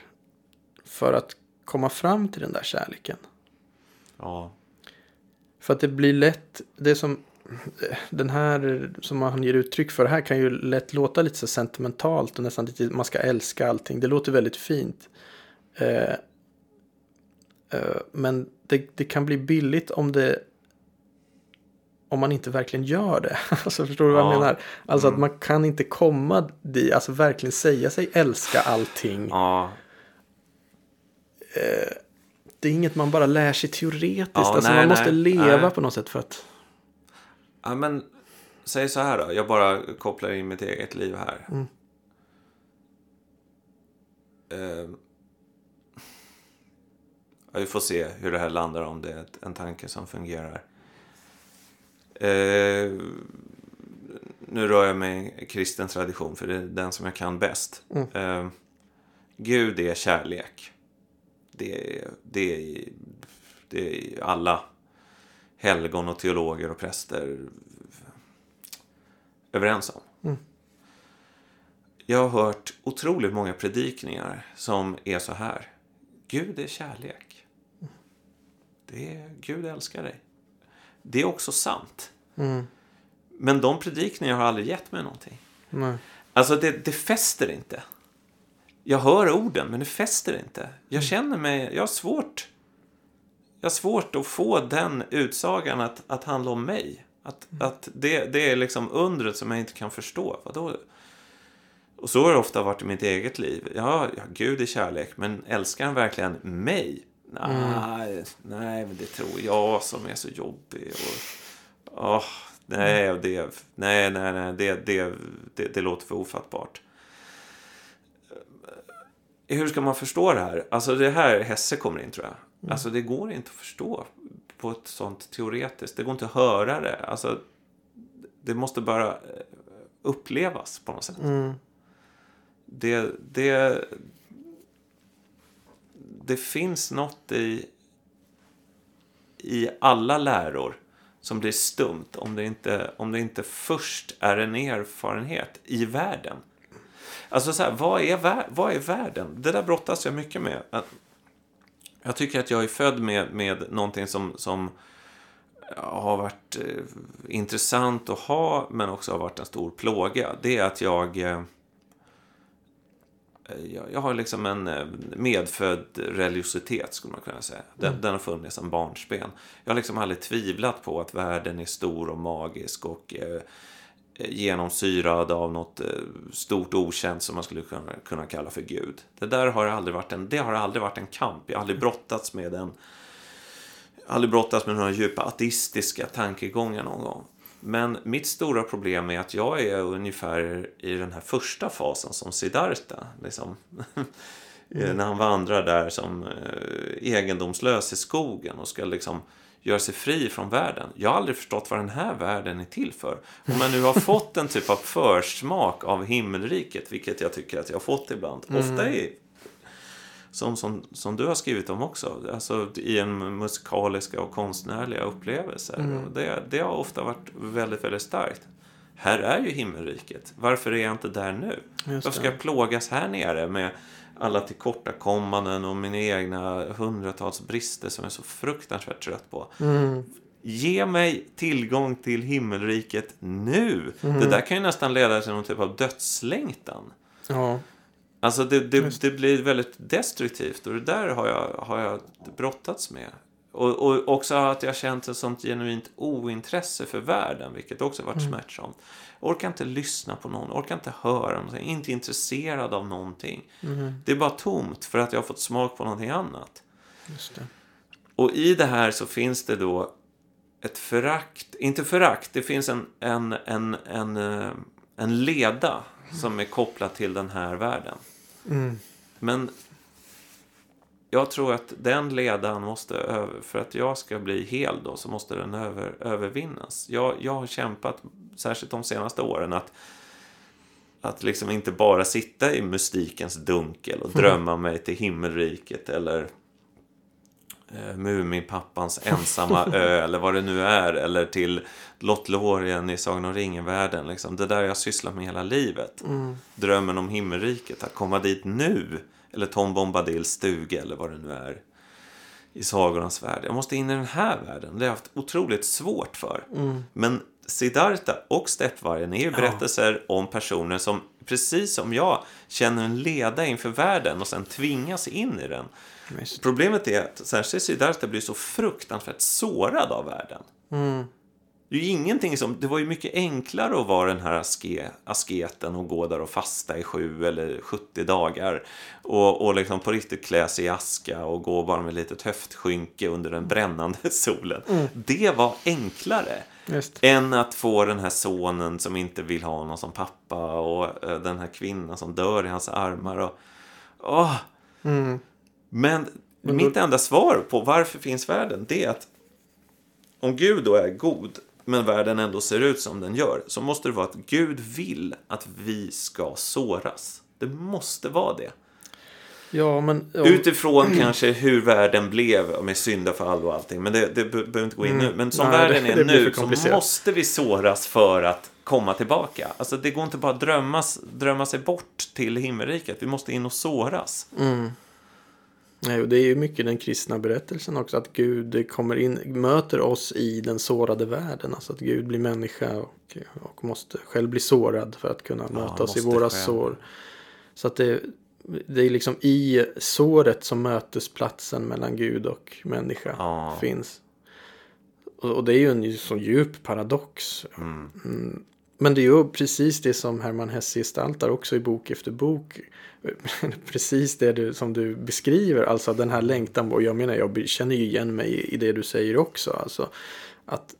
för att komma fram till den där kärleken. Ja, För att det blir lätt, det som den här som han ger uttryck för här kan ju lätt låta lite så sentimentalt och nästan lite man ska älska allting. Det låter väldigt fint. Eh, eh, men det, det kan bli billigt om det om man inte verkligen gör det. <laughs> Alltså förstår du vad jag Ja. menar? Alltså att man kan inte komma dit, alltså verkligen säga sig älska allting. ja, Det är inget man bara lär sig teoretiskt. Ja, alltså nej, man måste nej, leva nej. på något sätt för att... Ja, men säg så här då. Jag bara kopplar in mitt eget liv här. Mm. Eh, ja, vi får se hur det här landar om det är en tanke som fungerar. Eh, nu rör jag mig i kristen tradition för det är den som jag kan bäst. Mm. Eh, Gud är kärlek. Det är, det det alla helgon och teologer och präster överens om. Mm. Jag har hört otroligt många predikningar som är så här. Gud är kärlek. Det är, Gud älskar dig. Det är också sant. Mm, Men de predikningarna har aldrig gett mig någonting. nej. Alltså det, det fäster inte. Jag hör orden, men det fäster inte. Jag känner mig, jag har svårt. Jag har svårt att få den utsagan att, att handla om mig. Att, att det, det är liksom undret som jag inte kan förstå. Vadå? Och så har det ofta varit i mitt eget liv. Ja, ja Gud är kärlek, men älskar han verkligen mig? Nej, nej, men det tror jag som är så jobbig. Och, åh, nej, det, nej, nej, nej, det, det, det, det låter för ofattbart. Hur ska man förstå det här? Alltså det här Hesse kommer in tror jag. Mm. Alltså det går inte att förstå på ett sånt teoretiskt. Det går inte att höra det. Alltså det måste bara eh, upplevas på något sätt. Mm. Det, det, det finns något i, i alla läror som blir stumt om det, inte, om det inte först är en erfarenhet i världen. Alltså så här, vad är, vad är världen? Det där brottas jag mycket med. Jag tycker att jag är född med, med någonting som, som har varit eh, intressant att ha, men också har varit en stor plåga. Det är att jag... Eh, jag, har liksom en eh, medfödd religiositet, skulle man kunna säga. Den, mm. den har funnits sedan barnsben. Jag har liksom aldrig tvivlat på att världen är stor och magisk och eh, genomsyrad av något eh, stort okänt som man skulle kunna, kunna kalla för Gud. Det där har aldrig varit en, det har aldrig varit en kamp. Jag har aldrig brottats med en aldrig brottats med några djupa ateistiska tankegångar någon gång. Men mitt stora problem är att jag är ungefär i den här första fasen som Siddhartha. Liksom. <laughs> Mm. När han vandrar där som eh, egendomslös i skogen och ska liksom göra sig fri från världen. Jag har aldrig förstått vad den här världen är till för. Om man nu har fått en typ av försmak av himmelriket, vilket jag tycker att jag har fått ibland, mm. ofta i som, som, som du har skrivit om också, alltså i en musikaliska och konstnärliga upplevelser. Mm. Det, det har ofta varit väldigt, väldigt starkt. Här är ju himmelriket. Varför är jag inte där nu? Varför ska jag plågas här nere med alla tillkortakommanden och mina egna hundratals brister som jag är så fruktansvärt trött på. Mm. Ge mig tillgång till himmelriket nu. Mm. Det där kan ju nästan leda till någon typ av dödslängtan. Ja. Alltså det, det, det, blir väldigt destruktivt och det där har jag, har jag brottats med. Och, och också att jag känt ett sånt genuint ointresse för världen, vilket också varit mm. smärtsamt. Orkar inte lyssna på någon, orkar inte höra någonting, inte intresserad av någonting. Mm. Det är bara tomt för att jag har fått smak på någonting annat. Och i det här så finns det då ett förakt, inte förakt, det finns en, en, en, en, eh, en leda som är kopplad till den här världen. Mm. Men jag tror att den ledan måste över, för att jag ska bli hel då, så måste den över, övervinnas. Jag, jag har kämpat, särskilt de senaste åren, att, att liksom inte bara sitta i mystikens dunkel och <laughs> drömma mm. mig till himmelriket eller eh, Muminpappans ensamma ö <laughs> eller vad det nu är eller till Lottlorien i Sagan om ringen-världen. Liksom. Det där jag sysslat med hela livet. Mm. Drömmen om himmelriket, att komma dit nu eller Tom Bombadils stuga eller vad det nu är. I sagornas värld. Jag måste in i den här världen. Det har jag haft otroligt svårt för. Mm. Men Siddhartha och Steppvargen är ju berättelser ja. om personer som, precis som jag, känner en leda inför världen och sen tvingas in i den. Just. Problemet är att särskilt Siddhartha blir så fruktansvärt sårad av världen. Mm. Det, är ju ingenting som, det var ju mycket enklare att vara den här aske, asketen och gå där och fasta i sju eller 70 dagar. Och, och liksom på riktigt klä sig i aska och gå bara med litet höftskynke under den brännande <laughs> solen. Mm. Det var enklare. Just. Än att få den här sonen som inte vill ha honom som pappa och uh, den här kvinnan som dör i hans armar. Och, oh. Mm. Men, Men då... mitt enda svar på varför finns världen, det är att om Gud då är god men världen ändå ser ut som den gör, så måste det vara att Gud vill att vi ska såras. Det måste vara det. Ja, men, ja. Utifrån kanske hur världen blev med syndafall och allting. Men det, det behöver inte gå in mm. nu. Men som Nej, världen det, är det nu så måste vi såras för att komma tillbaka. Alltså det går inte bara att drömmas, drömma sig bort till himmelriket. Vi måste in och såras. Mm. Nej, och det är ju mycket den kristna berättelsen också. Att Gud kommer in, möter oss i den sårade världen. Alltså att Gud blir människa och, och måste själv bli sårad för att kunna ja, möta oss i våra själv. sår. Så att det, det är liksom i såret som mötesplatsen mellan Gud och människa ja. finns. Och, och, det är ju en så djup paradox. Mm. Mm. Men det är ju precis det som Herman Hesse gestaltar också i bok efter bok. <laughs> Precis det du, som du beskriver, alltså den här längtan. Och jag menar, jag känner ju igen mig i det du säger också. Alltså att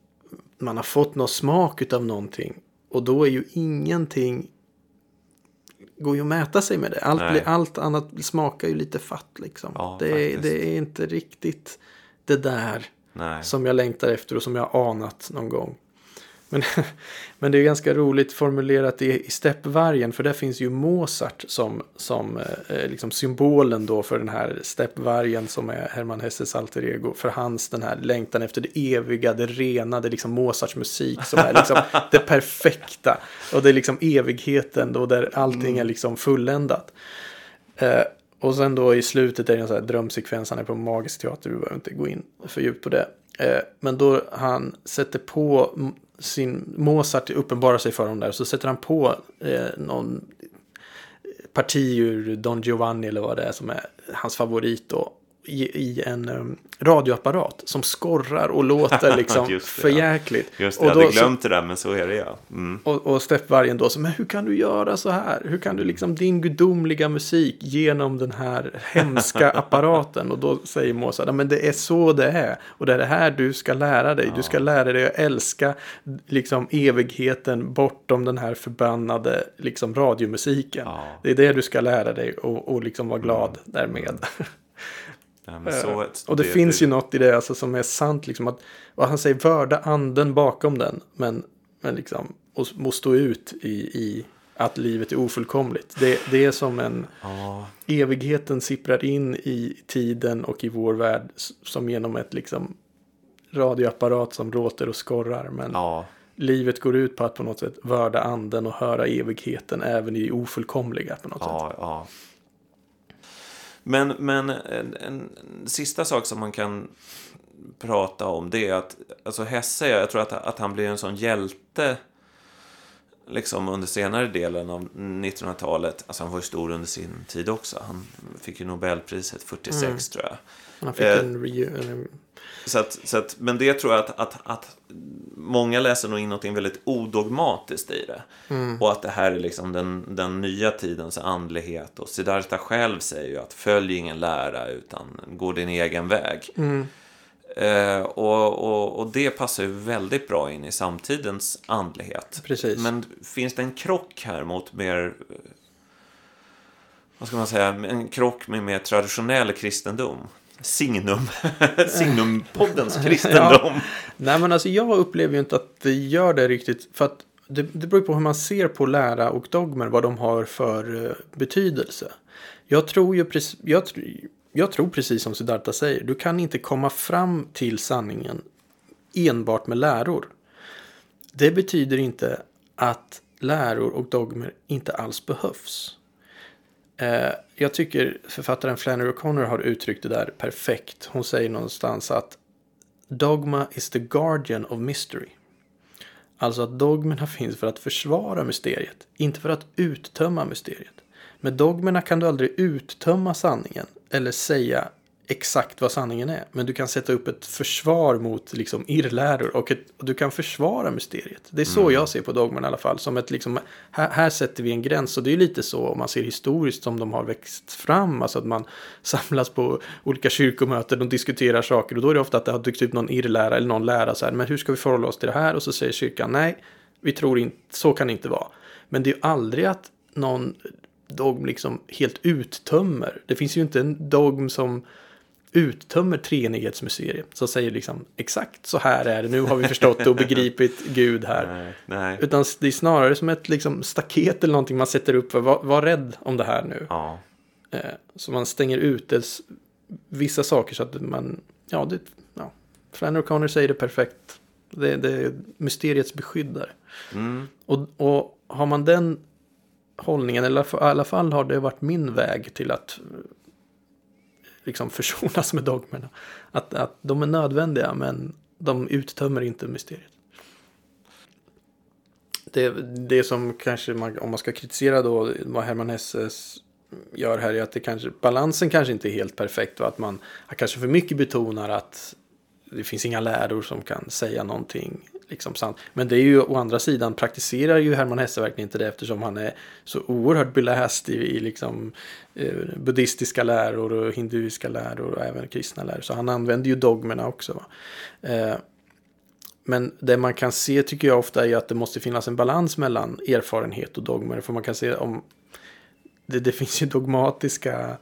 man har fått någon smak av någonting. Och då är ju ingenting går ju att mäta sig med det. Allt, Nej. blir, allt annat smakar ju lite fatt liksom. Ja, det, är, det är inte riktigt det där Nej. som jag längtar efter och som jag anat någon gång. Men, <laughs> men det är ganska roligt formulerat i, i steppvargen för där finns ju Mozart som, som eh, liksom symbolen då för den här steppvargen som är Hermann Hesses alter ego. För hans den här längtan efter det eviga, det rena, det är liksom Mozarts musik som är liksom <laughs> det perfekta. Och det är liksom evigheten då där allting är liksom fulländat. Eh, och sen då i slutet är det en sån här drömsekvens, han är på magisk teater, vi behöver inte gå in för djupt på det. Eh, men då han sätter på sin, Mozart uppenbarar sig för honom där, så sätter han på eh, någon parti ur Don Giovanni eller vad det är som är hans favorit Och i, i en um, radioapparat som skorrar och låter <laughs> liksom det, för ja. jäkligt. Just det, och jag hade då så- glömt det där, men så är det ja. Mm. och, och steppvargen då, så, men hur kan du göra så här? Hur kan du liksom din gudomliga musik genom den här hemska <laughs> apparaten? Och då säger Mozart, "Ja, men det är så det är. Och det är det här du ska lära dig. Du ska lära dig att älska liksom evigheten bortom den här förbannade liksom radiomusiken. Ja. Det är det du ska lära dig och, och liksom vara glad därmed. <laughs> Ja, men så, Eh, och det, finns ju något i det alltså, som är sant. Liksom, att, och han säger vörda anden bakom den. Men, men liksom, och må stå ut i, i att livet är ofullkomligt. Det, det är som en Ja, evigheten sipprar in i tiden och i vår värld. Som genom ett liksom radioapparat som råter och skorrar. Men ja, livet går ut på att på något sätt vörda anden och höra evigheten även i det ofullkomliga på något sätt. Men, men en, en sista sak som man kan prata om det är att alltså Hesse, jag tror att, att han blir en sån hjälte liksom under senare delen av 1900-talet. Alltså han var ju stor under sin tid också. Han fick ju Nobelpriset 46 Mm. tror jag. Han fick Eh, en, en Så att, så att, men det tror jag att, att, att många läser nog in något väldigt odogmatiskt i det. Och att det här är liksom den, den nya tidens andlighet. Och Siddhartha själv säger ju att följ ingen lära utan gå din egen väg. Eh, och, och, och det passar ju väldigt bra in i samtidens andlighet. Precis. Men finns det en krock här mot mer eh, vad ska man säga, en krock med mer traditionell kristendom? Signum, <laughs> Signumpoddens kristendom. Nej men alltså jag upplever ju inte att det gör det riktigt. För att det, det beror på hur man ser på lära och dogmer. Vad de har för eh, betydelse. Jag tror ju precis, jag, jag tror precis som Siddhartha säger. Du kan inte komma fram till sanningen enbart med läror. Det betyder inte att läror och dogmer inte alls behövs. Eh, jag tycker författaren Flannery O'Connor har uttryckt det där perfekt. Hon säger någonstans att Dogma is the guardian of mystery. Alltså att dogmerna <laughs> finns för att försvara mysteriet, inte för att uttömma mysteriet. Med dogmerna kan du aldrig uttömma sanningen eller säga exakt vad sanningen är. Men du kan sätta upp ett försvar mot liksom irrläror och, ett, och du kan försvara mysteriet. Det är så jag ser på dogmerna i alla fall. Som ett liksom, här, här sätter vi en gräns och det är lite så om man ser historiskt som de har växt fram. Alltså att man <laughs> samlas på olika kyrkomöten och diskuterar saker och då är det ofta att det har dykt upp någon irrlära eller någon lära så här. Men hur ska vi förhålla oss till det här? Och så säger kyrkan nej, vi tror inte, så kan det inte vara. Men det är ju aldrig att någon dogm liksom helt uttömmer. Det finns ju inte en dogm som uttömmer treenighetsmysteriet. Så säger liksom exakt så här är det, nu har vi förstått och begripit Gud här. <laughs> Nej, nej. Utan det är snarare som ett liksom staket eller någonting man sätter upp för. Var, var rädd om det här nu. Ja, Eh, så man stänger ut des, vissa saker så att man, ja, det, ja. Flannery O'Connor säger det perfekt. Det, det är mysteriets beskyddare. mm, Och, och har man den hållningen, eller i alla fall har det varit min väg till att liksom <laughs> försonas med dogmerna. Att, att de är nödvändiga men de uttömmer inte mysteriet. Det, det som kanske man, om man ska kritisera då vad Hermann Hesse gör här är att det kanske, balansen kanske inte är helt perfekt och att man kanske för mycket betonar att det finns inga läror som kan säga någonting liksom sant. Men det är ju å andra sidan praktiserar ju Hermann Hesse verkligen inte det eftersom han är så oerhört beläst i, i liksom eh, buddhistiska läror och hinduiska läror och även kristna läror. Så han använder ju dogmerna också. Va? Eh, men det man kan se tycker jag ofta är att det måste finnas en balans mellan erfarenhet och dogmer. För man kan se om det, det finns ju dogmatiska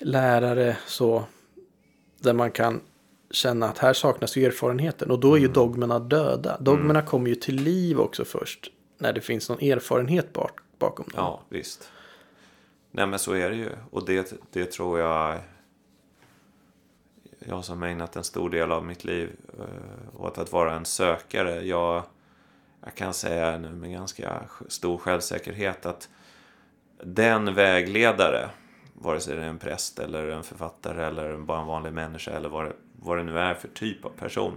lärare så. Där man kan känna att här saknas ju erfarenheten. Och då är ju dogmerna döda. Dogmerna kommer ju till liv också först. När det finns någon erfarenhet bak, bakom dem. Ja, visst. Nej, men så är det ju. Och det, det tror jag... Jag som ägnat en stor del av mitt liv eh, åt att vara en sökare. Jag, jag kan säga nu med ganska stor självsäkerhet att den vägledare, vare sig det är en präst eller en författare eller bara en vanlig människa eller vad det, vad det nu är för typ av person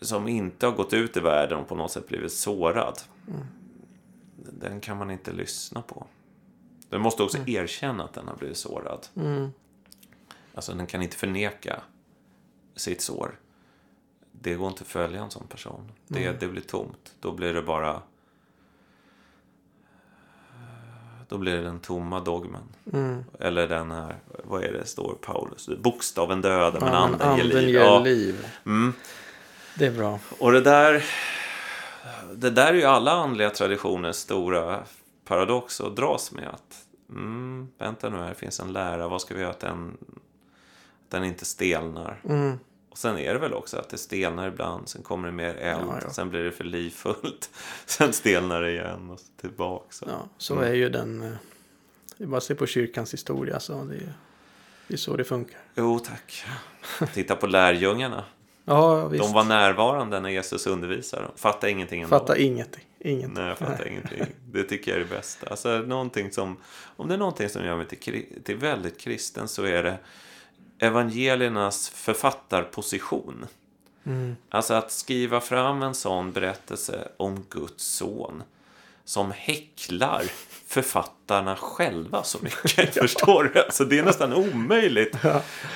som inte har gått ut i världen och på något sätt blivit sårad. Den kan man inte lyssna på. Den måste också erkänna att den har blivit sårad. Mm. Alltså den kan inte förneka sitt sår. Det går inte att följa en sån person. Det, det blir tomt. Då blir det bara... Då blir det den tomma dogmen. Mm. Eller den här, vad är det står Paulus? Bokstaven döda men Ja, anden ger liv. ger Ja. liv. Mm. Det är bra. Och det där, det där är ju alla andliga traditioners stora paradox att dras med. Att, mm, vänta nu här, finns en lära, vad ska vi göra att den, att den inte stelnar? Mm. Och sen är det väl också att det stelnar ibland, sen kommer det mer eld, Ja, ja. sen blir det för livfullt, <laughs> sen stelnar det igen och så tillbaka. Så. Ja, så Mm. är ju den. eh, Det är bara att se på kyrkans historia. Så det, är, det är så det funkar. Jo, tack. Titta på lärjungarna. Ja, visst. De var närvarande när Jesus undervisade. Fattade ingenting ändå. Fattar ingenting. Ingenting. Nej, jag fattar ingenting. Det tycker jag är det bästa. Alltså, någonting som, om det är någonting som gör mig till, till väldigt kristen så är det evangeliernas författarposition. Mm. Alltså att skriva fram en sån berättelse om Guds son som häcklar författarna själva så mycket. <laughs> <laughs> Förstår du? Alltså, det är nästan omöjligt.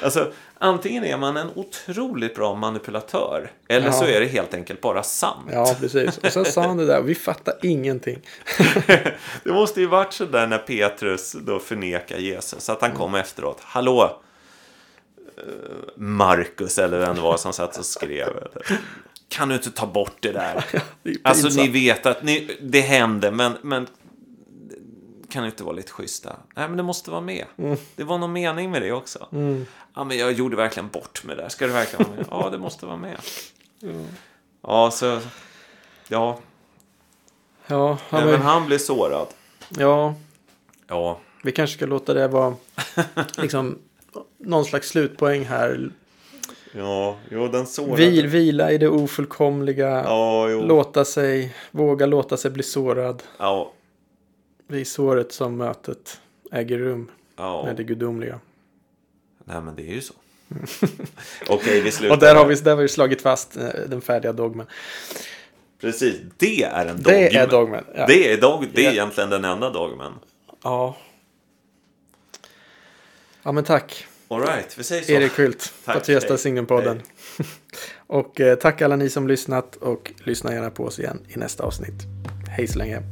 Alltså, antingen är man en otroligt bra manipulatör eller Ja. så är det helt enkelt bara sant. Ja, precis. Och sen sa han det där. Vi fattar ingenting. <laughs> Det måste ju varit så där när Petrus då förnekar Jesus. Att han kom efteråt. Hallå! Markus eller vem det var som satt och skrev. Kan du inte ta bort det där? <laughs> Det Alltså ni vet att ni, det hände men, men kan inte vara lite schyssta? Nej men det måste vara med. Det var någon mening med det också. Ja men jag gjorde verkligen bort med det där. Ska det verkligen vara med? Ja det måste vara med. Ja så... Ja, Ja, ja, även men, han blev sårad. ja, Ja, vi kanske ska låta det vara <laughs> liksom någon slags slutpoäng här. Ja, jo, den sårade. Vil, vila i det ofullkomliga. Ja, jo. Låta sig, våga låta sig bli sårad. Ja, Det är såret som mötet äger rum ja. med det gudomliga. Nej, men det är ju så. <laughs> Okej, vi slutar. Och där har vi, där har vi slagit fast eh, den färdiga dogmen. Precis, det är en dogm. Det är dogmen. Ja. Det är, dog... det är egentligen den enda dogmen. Ja. Ja men tack. All right, vi säger så. Erik Hult. <laughs> Patriasta hej. Signumpodden. <laughs> och eh, tack alla ni som lyssnat och lyssna gärna på oss igen i nästa avsnitt. Hej så länge.